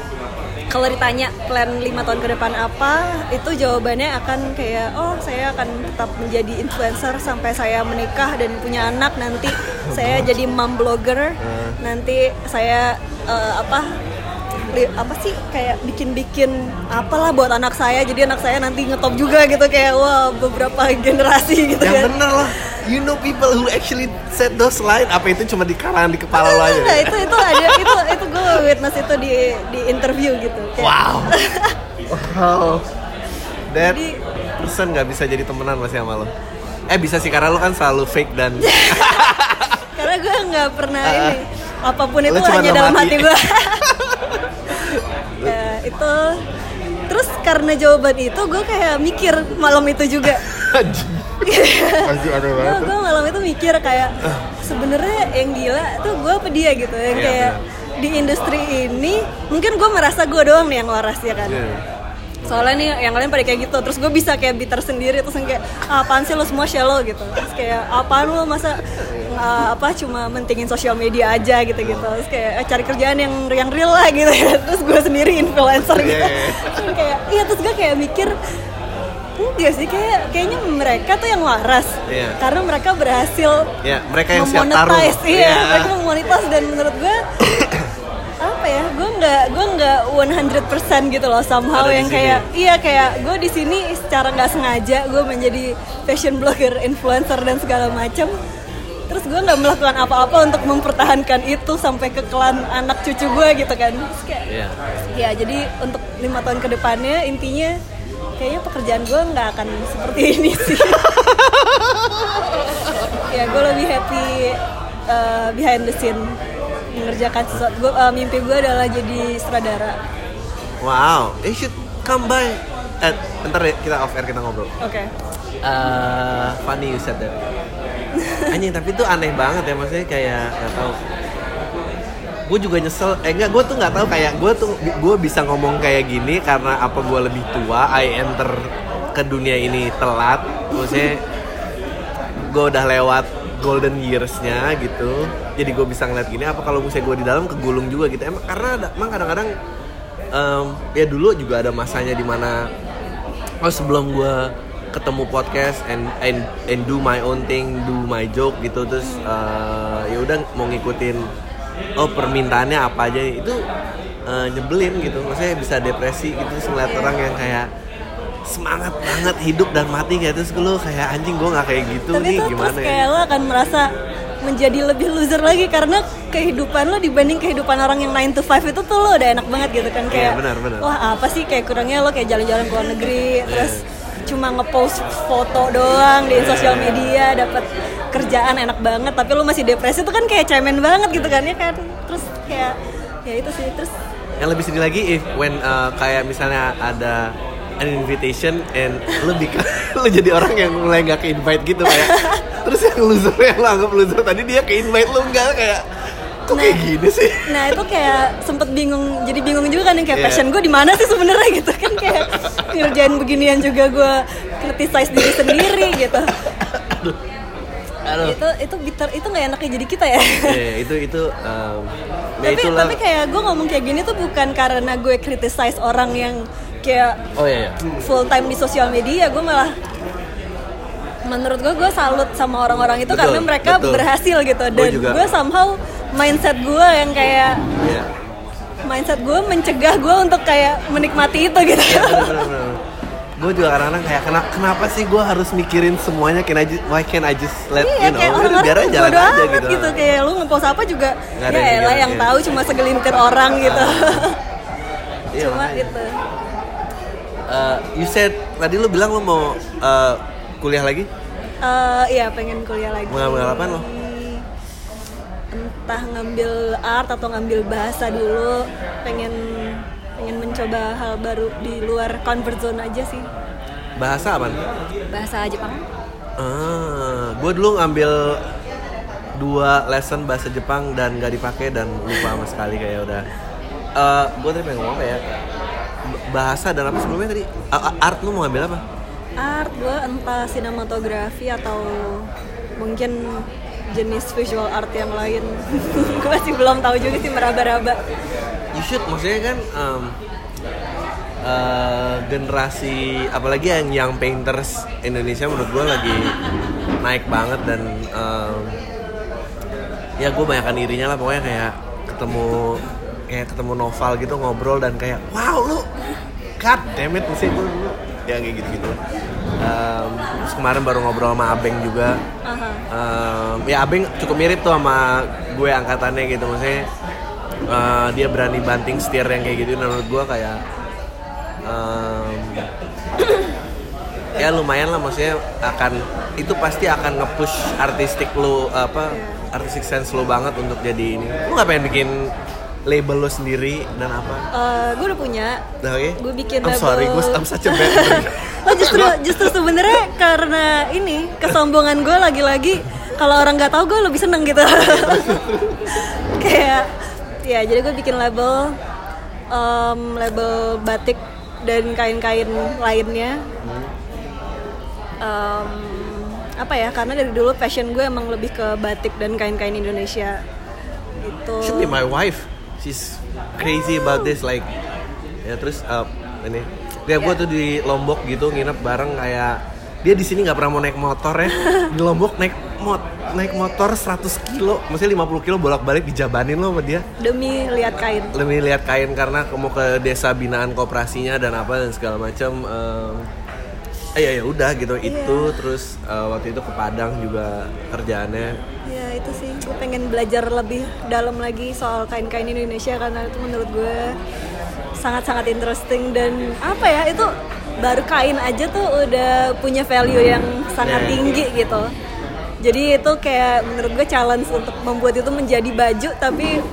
kalau ditanya plan lima tahun ke depan apa itu jawabannya akan kayak oh saya akan tetap menjadi influencer sampai saya menikah dan punya anak nanti saya jadi mom blogger nanti saya eh, apa apa sih kayak bikin-bikin apalah buat anak saya jadi anak saya nanti ngetop juga gitu kayak wah beberapa generasi gitu yang kan bener lah. You know people who actually said those line apa itu cuma di kalangan di kepala lo aja? Enggak, itu itu ada itu itu gue witness itu di di interview gitu kayak, Wow. [LAUGHS] wow. That Jadi- person nggak bisa jadi temenan masih sama lo. Eh bisa sih karena lo kan selalu fake dan [LAUGHS] karena gue nggak pernah Ah. [LAUGHS] ini apa pun itu hanya dalam hati. hati gue itu. Terus karena jawaban itu gue kayak mikir malam itu juga. Gue [LAUGHS] gue malam itu mikir kayak sebenarnya yang gila tuh gue apa dia gitu. Yang Iya, kayak di industri ini mungkin gue merasa gue doang nih yang waras ya kan? Iya. Soalnya nih yang lain pada kayak gitu. Terus gue bisa kayak bitter sendiri terus kayak "Ah, apaan sih lo semua shallow gitu. Terus kayak apaan lo? Masa uh, apa cuma mentingin sosial media aja gitu gitu terus kayak "Eh, cari kerjaan yang yang real lah gitu. Ya [LAUGHS] terus gue sendiri influencer gitu. Iya, iya. [LAUGHS] Terus kayak iya terus gue kayak mikir enggak sih kayak kayaknya mereka tuh yang waras. Iya. karena mereka berhasil Ya, mereka yang siap taruh. memonetize. Iya Iya. mereka memonetize dan menurut gue [LAUGHS] apa ya gue nggak gue nggak 100% gitu loh somehow Ada yang kayak iya kayak gue di sini secara nggak sengaja gue menjadi fashion blogger influencer dan segala macam terus gue nggak melakukan apa-apa untuk mempertahankan itu sampai ke klan anak cucu gue gitu kan. Terus kayak Iya. ya jadi untuk lima tahun ke depannya intinya kayaknya pekerjaan gue nggak akan seperti [LAUGHS] ini sih. [LAUGHS] Ya gue lebih happy uh, behind the scene mengerjakan sesuatu gue uh, mimpi gue adalah jadi sutradara Wow, you should come by. Eh, bentar deh, kita off air kita ngobrol. oke Eh, funny you said that. [LAUGHS] Anjing, tapi itu aneh banget ya maksudnya kayak nggak tahu. Gue juga nyesel. Eh enggak, gue tuh nggak tahu kayak gue tuh gue bisa ngomong kayak gini karena apa gue lebih tua. I enter ke dunia ini telat. Maksudnya gue udah lewat golden yearsnya gitu. Jadi gue bisa ngeliat gini. Apa kalau misalnya gue di dalam kegulung juga gitu. Emang karena ada, emang kadang-kadang em, ya dulu juga ada masanya di mana oh sebelum gue ketemu podcast and, and and do my own thing, do my joke gitu terus eh, ya udah mau ngikutin oh permintaannya apa aja itu eh, nyebelin gitu, maksudnya bisa depresi gitu terus ngeliat orang yang kayak semangat banget hidup dan mati kayak terus gue kayak anjing gue nggak kayak gitu tapi nih gimana terus ya? kayak lo akan merasa menjadi lebih loser lagi karena kehidupan lo dibanding kehidupan orang yang 9 to 5 itu tuh lo udah enak banget gitu kan kayak benar, benar. wah apa sih? Kayak kurangnya lo kayak jalan-jalan ke luar negeri terus cuma ngepost foto doang di sosial media dapat kerjaan enak banget tapi lo masih depresi tuh kan kayak cemen banget gitu kan ya kan? Terus kayak ya itu sih terus yang lebih sedih lagi if when uh, kayak misalnya ada an invitation and lu bikin [LAUGHS] lu jadi orang yang mulai nggak ke invite gitu kayak [LAUGHS] terus yang loser yang lu anggap loser tadi dia ke invite lu enggak kayak kok kayak Nah. gini sih Nah itu kayak sempet bingung, jadi bingung juga kan yang kayak Iya. passion gue di mana sih sebenarnya gitu kan kayak ngerjain beginian juga gue criticize diri sendiri gitu. Aduh. Itu itu bitter itu nggak enaknya jadi kita ya. Iya, itu itu [LAUGHS] um, ya tapi itulah tapi kayak gue ngomong kayak gini tuh bukan karena gue criticize orang yang kayak oh iya, iya. full time di sosial media, gue malah menurut gue gue salut sama orang-orang itu Betul, karena mereka betul. berhasil gitu dan gue somehow mindset gue yang kayak Iya. mindset gue mencegah gue untuk kayak menikmati itu gitu Iya, bener-bener. Gue juga kadang-kadang kayak kenapa, kenapa sih gue harus mikirin semuanya can I just, why can't I just let iya you know kayak orang-orang biar aja jalan aja amat gitu. kayak lu ngepost apa juga Nggak ya elah yang iya. tahu cuma segelintir orang gitu Iya, [LAUGHS] cuma makanya. gitu Uh, you said tadi lu bilang lu mau uh, kuliah lagi? Eh, iya pengen kuliah lagi. Mau ngambil apaan lo? Entah ngambil art atau ngambil bahasa dulu. Pengen pengen mencoba hal baru di luar comfort zone aja sih. Bahasa apa? Bahasa Jepang. Ah, gue dulu ngambil dua lesson bahasa Jepang dan gak dipakai dan lupa sama sekali kayak udah. Uh, gue tadi pengen ngomong apa ya? Bahasa dan apa sebelumnya tadi? Art lu mau ngambil apa? Art gue entah sinematografi atau mungkin jenis visual art yang lain. [LAUGHS] gue masih belum tahu juga sih meraba-raba. You should, maksudnya kan um, uh, generasi apalagi yang young painters Indonesia menurut gue lagi naik banget dan um, ya gue banyakkan irinya lah pokoknya kayak ketemu kayak ketemu novel gitu ngobrol dan kayak wow lu god damn it mesti gue dulu ya kayak gitu gitu um, terus kemarin baru ngobrol sama Abeng juga. Um, ya Abeng cukup mirip tuh sama gue angkatannya gitu maksudnya uh, dia berani banting setir yang kayak gitu dan menurut gue kayak um, ya lumayan lah maksudnya akan itu pasti akan nge-push artistik lu apa artistic sense lu banget untuk jadi ini. Lu nggak pengen bikin label lu sendiri dan apa? Eh, gue udah punya. nah, oke. Gue bikin I'm sorry label- gue I'm such a bad [LAUGHS] oh justru justru sebenarnya karena ini kesombongan gue lagi-lagi kalau orang nggak tahu gue lebih seneng gitu. [LAUGHS] Kayak ya jadi gue bikin label em, label batik dan kain-kain lainnya. Em, apa ya karena dari dulu passion gue emang lebih ke batik dan kain-kain Indonesia. Gitu. Should be my wife she's crazy about this like ya terus uh, ini dia gue tuh di Lombok gitu nginep bareng kayak dia di sini nggak pernah mau naik motor ya. Di Lombok naik mot naik motor 100 kilo maksudnya 50 kilo bolak balik dijabanin lo sama dia. Demi lihat kain. Lebih lihat kain karena mau ke desa binaan kooperasinya dan apa dan segala macam um, eh ya ya udah gitu itu terus uh, waktu itu ke Padang juga kerjaannya. Ya itu sih, gue pengen belajar lebih dalam lagi soal kain-kain Indonesia karena itu menurut gue sangat-sangat interesting dan apa ya itu baru kain aja tuh udah punya value yang sangat Yeah. tinggi gitu. Jadi itu kayak menurut gue challenge untuk membuat itu menjadi baju tapi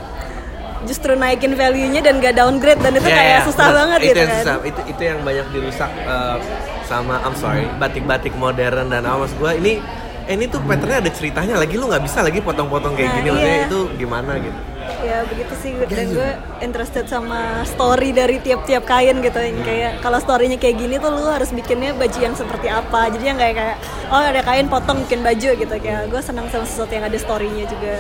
justru naikin value-nya dan gak downgrade dan itu Ya, kayak ya, susah bener. banget itu gitu yang kan. susah. itu itu yang banyak dirusak uh, sama I'm sorry batik-batik modern dan maksud gua ini eh, ini tuh patternnya ada ceritanya lagi lu nggak bisa lagi potong-potong kayak Nah, gini maksudnya iya. itu gimana gitu? Ya begitu sih dan gue interested sama story dari tiap-tiap kain gitu yang kayak kalau storynya kayak gini tuh lu harus bikinnya baju yang seperti apa. Jadi yang kayak kayak oh ada kain potong bikin baju gitu. Kayak gue senang sama sesuatu yang ada storynya juga.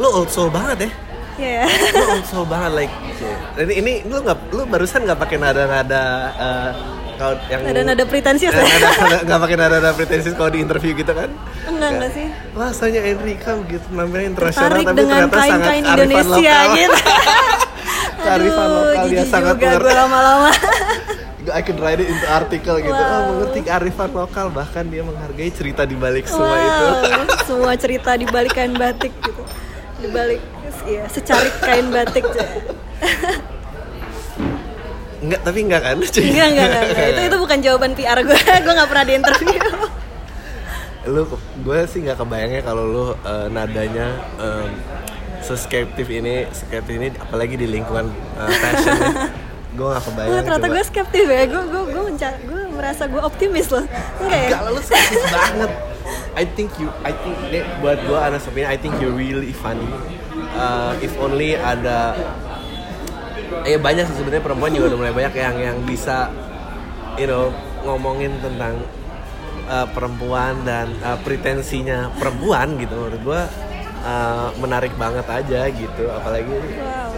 Lu old soul banget ya? Ya lu old soul banget like [LAUGHS] ini ini lu nggak lu barusan nggak pakai nada-nada uh, kalau yang ada nada pretensius ya nada- nada- nggak pakai nada-nada pretensius kalau di interview gitu kan enggak enggak sih rasanya Enrika begitu namanya internasional tapi dengan ternyata sangat kain-kain kearifan Indonesia lokal. gitu [LAUGHS] Kearifan lokal dia sangat mengerti. lama-lama [LAUGHS] I can write it into artikel gitu. Wow. Oh, mengerti kearifan lokal bahkan dia menghargai cerita di balik semua itu. wow [LAUGHS] semua cerita di balik kain batik gitu di balik ya secarik kain batik Enggak, tapi enggak kan? Enggak, enggak, enggak, enggak. [LAUGHS] Itu itu bukan jawaban PR gue. [LAUGHS] gue nggak pernah di interview. [LAUGHS] lu gue sih nggak kebayangnya kalau lu eh, nadanya um, seskeptif ini, skeptif ini apalagi di lingkungan uh, fashion. gue nggak kebayang. Wah, ternyata gue skeptis ya. Gue gue gue gue merasa gue optimis loh. Enggak ya? Enggak, lu skeptis banget. I think you, I think buat gue ada opinion, I think you really funny. Uh, if only ada, eh banyak sih sebenarnya perempuan juga udah mulai banyak yang yang bisa, you know, ngomongin tentang uh, perempuan dan uh, pretensinya perempuan gitu menurut gue uh, menarik banget aja gitu, apalagi Wow.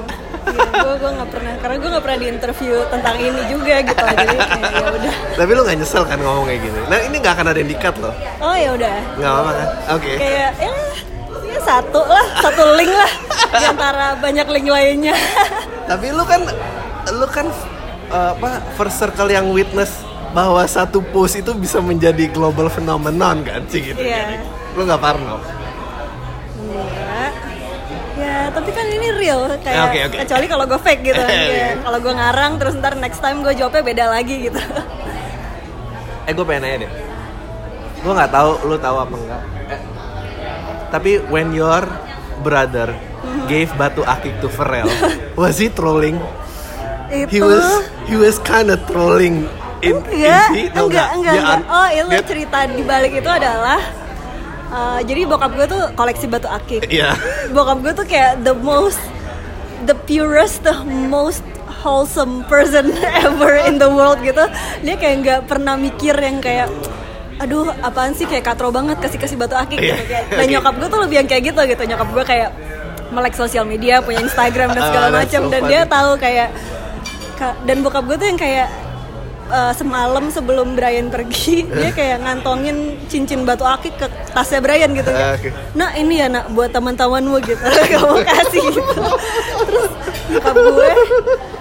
Gue gue nggak pernah karena gue nggak pernah di interview tentang ini juga gitu. Jadi kayak ya udah. tapi lu nggak nyesel kan ngomong kayak gini. Nah ini nggak akan ada yang dikat loh, Oh ya udah. nggak apa-apa kan? Oke. Kayak ya, ya satu lah, satu link lah di antara banyak link lainnya. [LAUGHS] Tapi lu kan lu kan uh, apa first circle yang witness bahwa satu post itu bisa menjadi global phenomenon kan sih gitu. Iya. Lu nggak parno. Enggak. ya tapi kan ini real kayak Oke, oke. kecuali kalau gue fake gitu. Kayak [LAUGHS] kalau gue ngarang terus ntar next time gue jawabnya beda lagi gitu Eh gue pengen nanya deh. Gue nggak tahu lu tahu apa enggak. Eh, tapi when your brother. Gave batu akik to Pharrell, was he trolling? itu He was he was kind of trolling in enggak, is he? No, enggak, enggak, Dia enggak. un- Oh, itu dia- cerita di balik itu adalah uh, jadi bokap gue tuh koleksi batu akik. Iya. Bokap gue tuh kayak the most the purest, the most wholesome person [LAUGHS] ever in the world gitu. Dia kayak nggak pernah mikir yang kayak aduh apaan sih kayak katro banget kasih kasih batu akik gitu Iya, kayak. [LAUGHS] Dan oke. nyokap gue tuh lebih yang kayak gitu gitu. Nyokap gue kayak melek sosial media, punya Instagram dan segala Ah, macam so dan funny. dia tahu kayak Ka- dan bokap gue tuh yang kayak uh, semalam sebelum Brian pergi [LAUGHS] dia kayak ngantongin cincin batu akik ke tasnya Brian gitu oke. nah ini ya nak buat teman-temanmu gitu [LAUGHS] kamu kasih gitu terus nyokap gue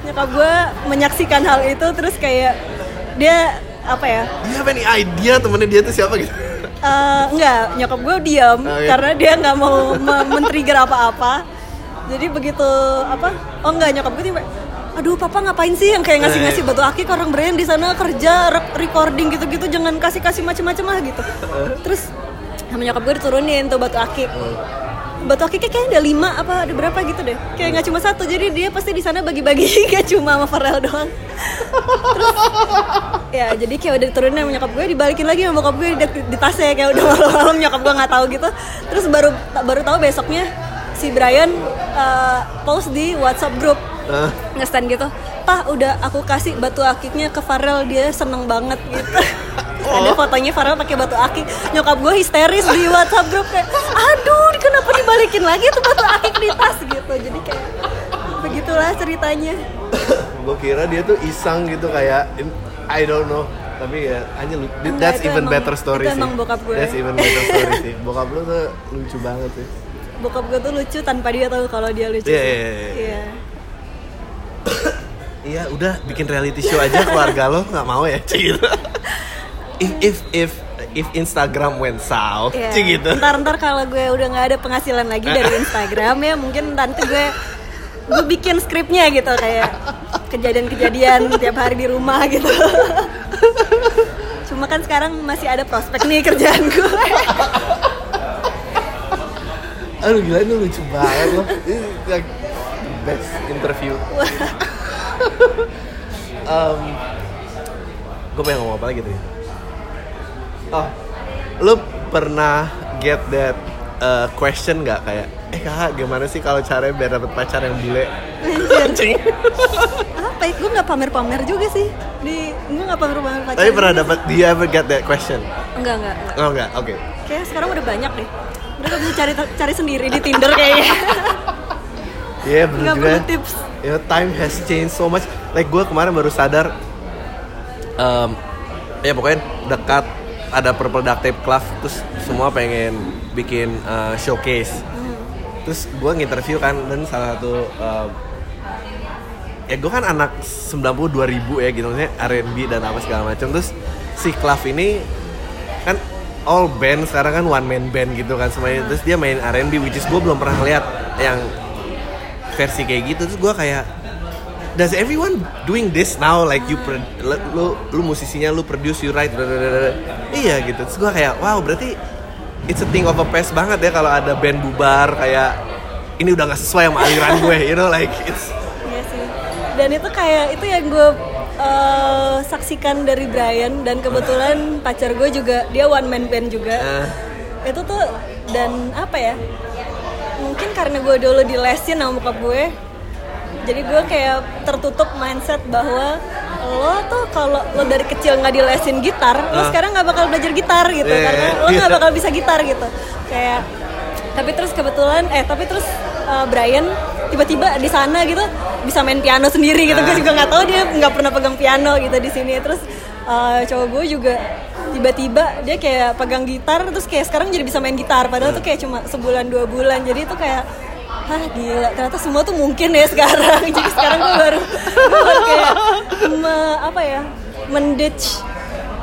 nyokap gue menyaksikan hal itu terus kayak dia apa ya you have any idea temennya dia tuh siapa gitu? Eh, enggak nyokap gue diam Oh, iya. karena dia nggak mau me- men-trigger apa-apa. Jadi begitu apa? Oh enggak nyokap gue tiba aduh papa ngapain sih yang kayak ngasih-ngasih batu akik? Orang Brian di sana kerja re- recording gitu-gitu jangan kasih-kasih macem-macem lah gitu. Terus sama nyokap gue diturunin tuh batu akik batu akiknya kayaknya ada lima apa ada berapa gitu deh. Kayak nggak cuma satu jadi dia pasti di sana bagi-bagi [LAUGHS] gak cuma sama Farel doang. Ya jadi kayak udah diturunin sama nyokap gue dibalikin lagi sama bokap gue di, di tasnya kayak udah malam-malam nyokap gue nggak tahu gitu. Terus baru baru tahu besoknya si Brian uh, post di WhatsApp grup Ah. ngestand gitu Pak udah aku kasih batu akiknya ke Farel dia seneng banget. Gitu. [LAUGHS] Ada fotonya Farel pakai batu akik. Nyokap gue histeris di WhatsApp grup kayak aduh kenapa dibalikin lagi tuh batu akik di tas? Gitu. Jadi kayak begitulah ceritanya. [COUGHS] Gue kira dia tuh iseng gitu kayak I don't know. Tapi ya hanya that's even emang- better story itu sih. bokap gue. that's even better story [LAUGHS] sih. Bokap lu tuh lucu banget sih. Bokap gue tuh lucu tanpa dia tahu kalau dia lucu Iya, sih. iya, iya. Iya. Iya udah bikin reality show aja keluarga lo nggak mau ya Cik gitu if if if if Instagram went south Iya. Cik gitu Ntar ntar kalau gue udah nggak ada penghasilan lagi dari Instagram ya mungkin nanti gue gue bikin skripnya gitu kayak kejadian-kejadian tiap hari di rumah gitu. Cuma kan sekarang masih ada prospek nih kerjaan gue. aduh gila ini lucu banget lo ini like the best interview [LAUGHS] um, gue pengen ngomong apa lagi tuh ya? oh lu pernah get that uh, question nggak kayak eh kakak gimana sih kalau caranya biar dapet pacar yang bule Anjing. [LAUGHS] Apa ya? Gue nggak pamer-pamer juga sih. Di gue nggak pamer-pamer pacaran. tapi pernah dapat do you ever get that question. Enggak enggak. enggak. oh enggak oke Kayak sekarang udah banyak deh. Mereka bisa cari cari sendiri di Tinder kayaknya. [LAUGHS] Iya bener Nggak juga. perlu tips. You know, time has changed so much. Like gue kemarin baru sadar, em, ya pokoknya dekat ada Productive Club, terus semua pengen bikin uh, showcase. Terus gue nginterview kan dan salah satu em, ya gue kan anak 92 ribu ya gitu maksudnya R&B dan apa segala macam terus si Clav ini kan all band sekarang kan one man band gitu kan semuanya terus dia main R&B which is gue belum pernah lihat yang versi kayak gitu terus gue kayak does everyone doing this now like you pro- lu, lu musisinya lu produce you write iya gitu terus gue kayak wow berarti it's a thing of a past banget ya kalau ada band bubar kayak ini udah nggak sesuai sama aliran gue you know like it's Iya sih. Dan itu kayak itu yang gue eh, saksikan dari Brian dan kebetulan pacar gue juga dia one man band juga. eh, Itu tuh dan apa ya? Mungkin karena gue dulu dilesin sama bokap gue. Jadi gue kayak tertutup mindset bahwa lo tuh kalau lo dari kecil nggak dilesin gitar, lo Ah. sekarang nggak bakal belajar gitar gitu Iya, karena lo iya. nggak bakal bisa gitar gitu. Kayak tapi terus kebetulan eh tapi terus uh, Brian tiba-tiba di sana gitu bisa main piano sendiri gitu gue Ah. juga nggak tahu dia nggak pernah pegang piano gitu di sini terus uh, cowok gue juga tiba-tiba dia kayak pegang gitar terus kayak sekarang jadi bisa main gitar. Padahal tuh kayak cuma sebulan dua bulan. Jadi itu kayak Hah gila, ternyata semua tuh mungkin ya sekarang. [LAUGHS] Jadi sekarang gue baru, gue baru kayak me, apa ya, menditch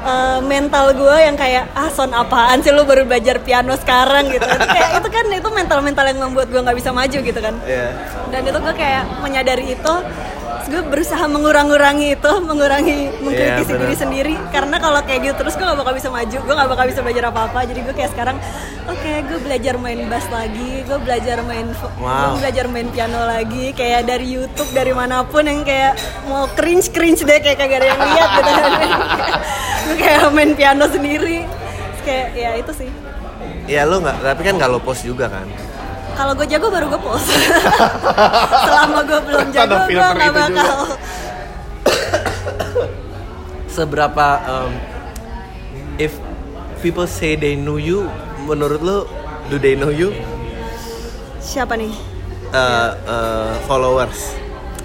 eh, mental gue yang kayak ah son apaan sih? Lu baru belajar piano sekarang gitu. Kan kayak itu kan itu mental mental yang membuat gue nggak bisa maju gitu kan. Iya. dan itu gue kayak menyadari itu terus gue berusaha mengurang-urangi itu mengurangi mengkritisi Iya, benar. diri sendiri karena kalau kayak gitu terus gue gak bakal bisa maju gue gak bakal bisa belajar apa-apa jadi gue kayak sekarang oke gue belajar main bass lagi gue belajar main Wow. gue belajar main piano lagi kayak dari YouTube dari mana pun yang kayak mau cringe cringe deh kayak kagak ada yang lihat gitu [LAUGHS] gue kayak main piano sendiri Terus kayak ya itu sih Iya lu nggak, tapi kan nggak lo post juga kan? Kalau gue jago baru gue post [LAUGHS] selama gue belum jago gue gak bakal Seberapa um, if people say they know you, menurut lu do they know you? siapa nih Uh, uh, followers?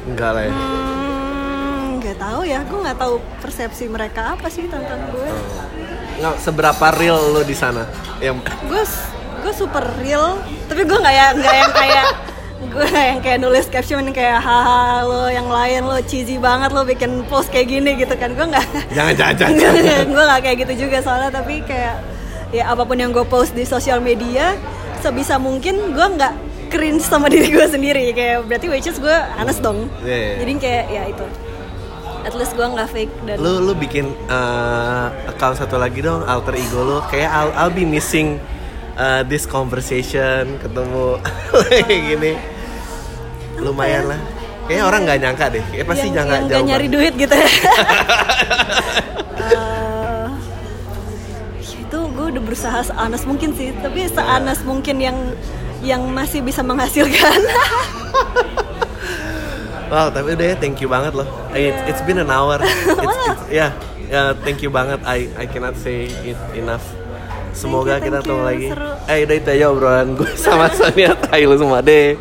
Enggak lah ya. Hmm, nggak tahu ya, gue nggak tahu persepsi mereka apa sih tentang gue. Nggak, seberapa real lu di sana? Yang Gue gue super real, tapi gue nggak ya nggak yang kayak gue yang kayak nulis caption kayak haha lo yang lain lo cheesy banget lo bikin post kayak gini gitu kan. Gue nggak [LAUGHS] jangan jangan jangan. gue nggak kayak gitu juga soalnya. Tapi kayak ya apa pun yang gue post di sosial media sebisa mungkin gue nggak cringe sama diri gue sendiri. Kayak berarti which is gue honest dong. Iya, iya. jadi kayak ya itu. At least gue nggak fake dan lu lu bikin uh, account satu lagi dong alter ego lu. Kayak I'll, I'll be missing uh, this conversation ketemu [LAUGHS] kayak gini lumayan lah kayaknya orang nggak nyangka deh kayak pasti yang, nyangka yang jauh gak nyari banget. duit gitu [LAUGHS] ya Eh, itu gue udah berusaha seanas mungkin sih tapi seanas mungkin yang yang masih bisa menghasilkan [LAUGHS] Wow, tapi udah ya thank you banget loh. It, it's been an hour. It's, it's, yeah, yeah, thank you banget. I I cannot say it enough. Semoga Thank you, kita thank ketemu you. lagi. Seru. Eh, udah itu aja obrolan gue [LAUGHS] sama Sonia. Tai lu semua deh.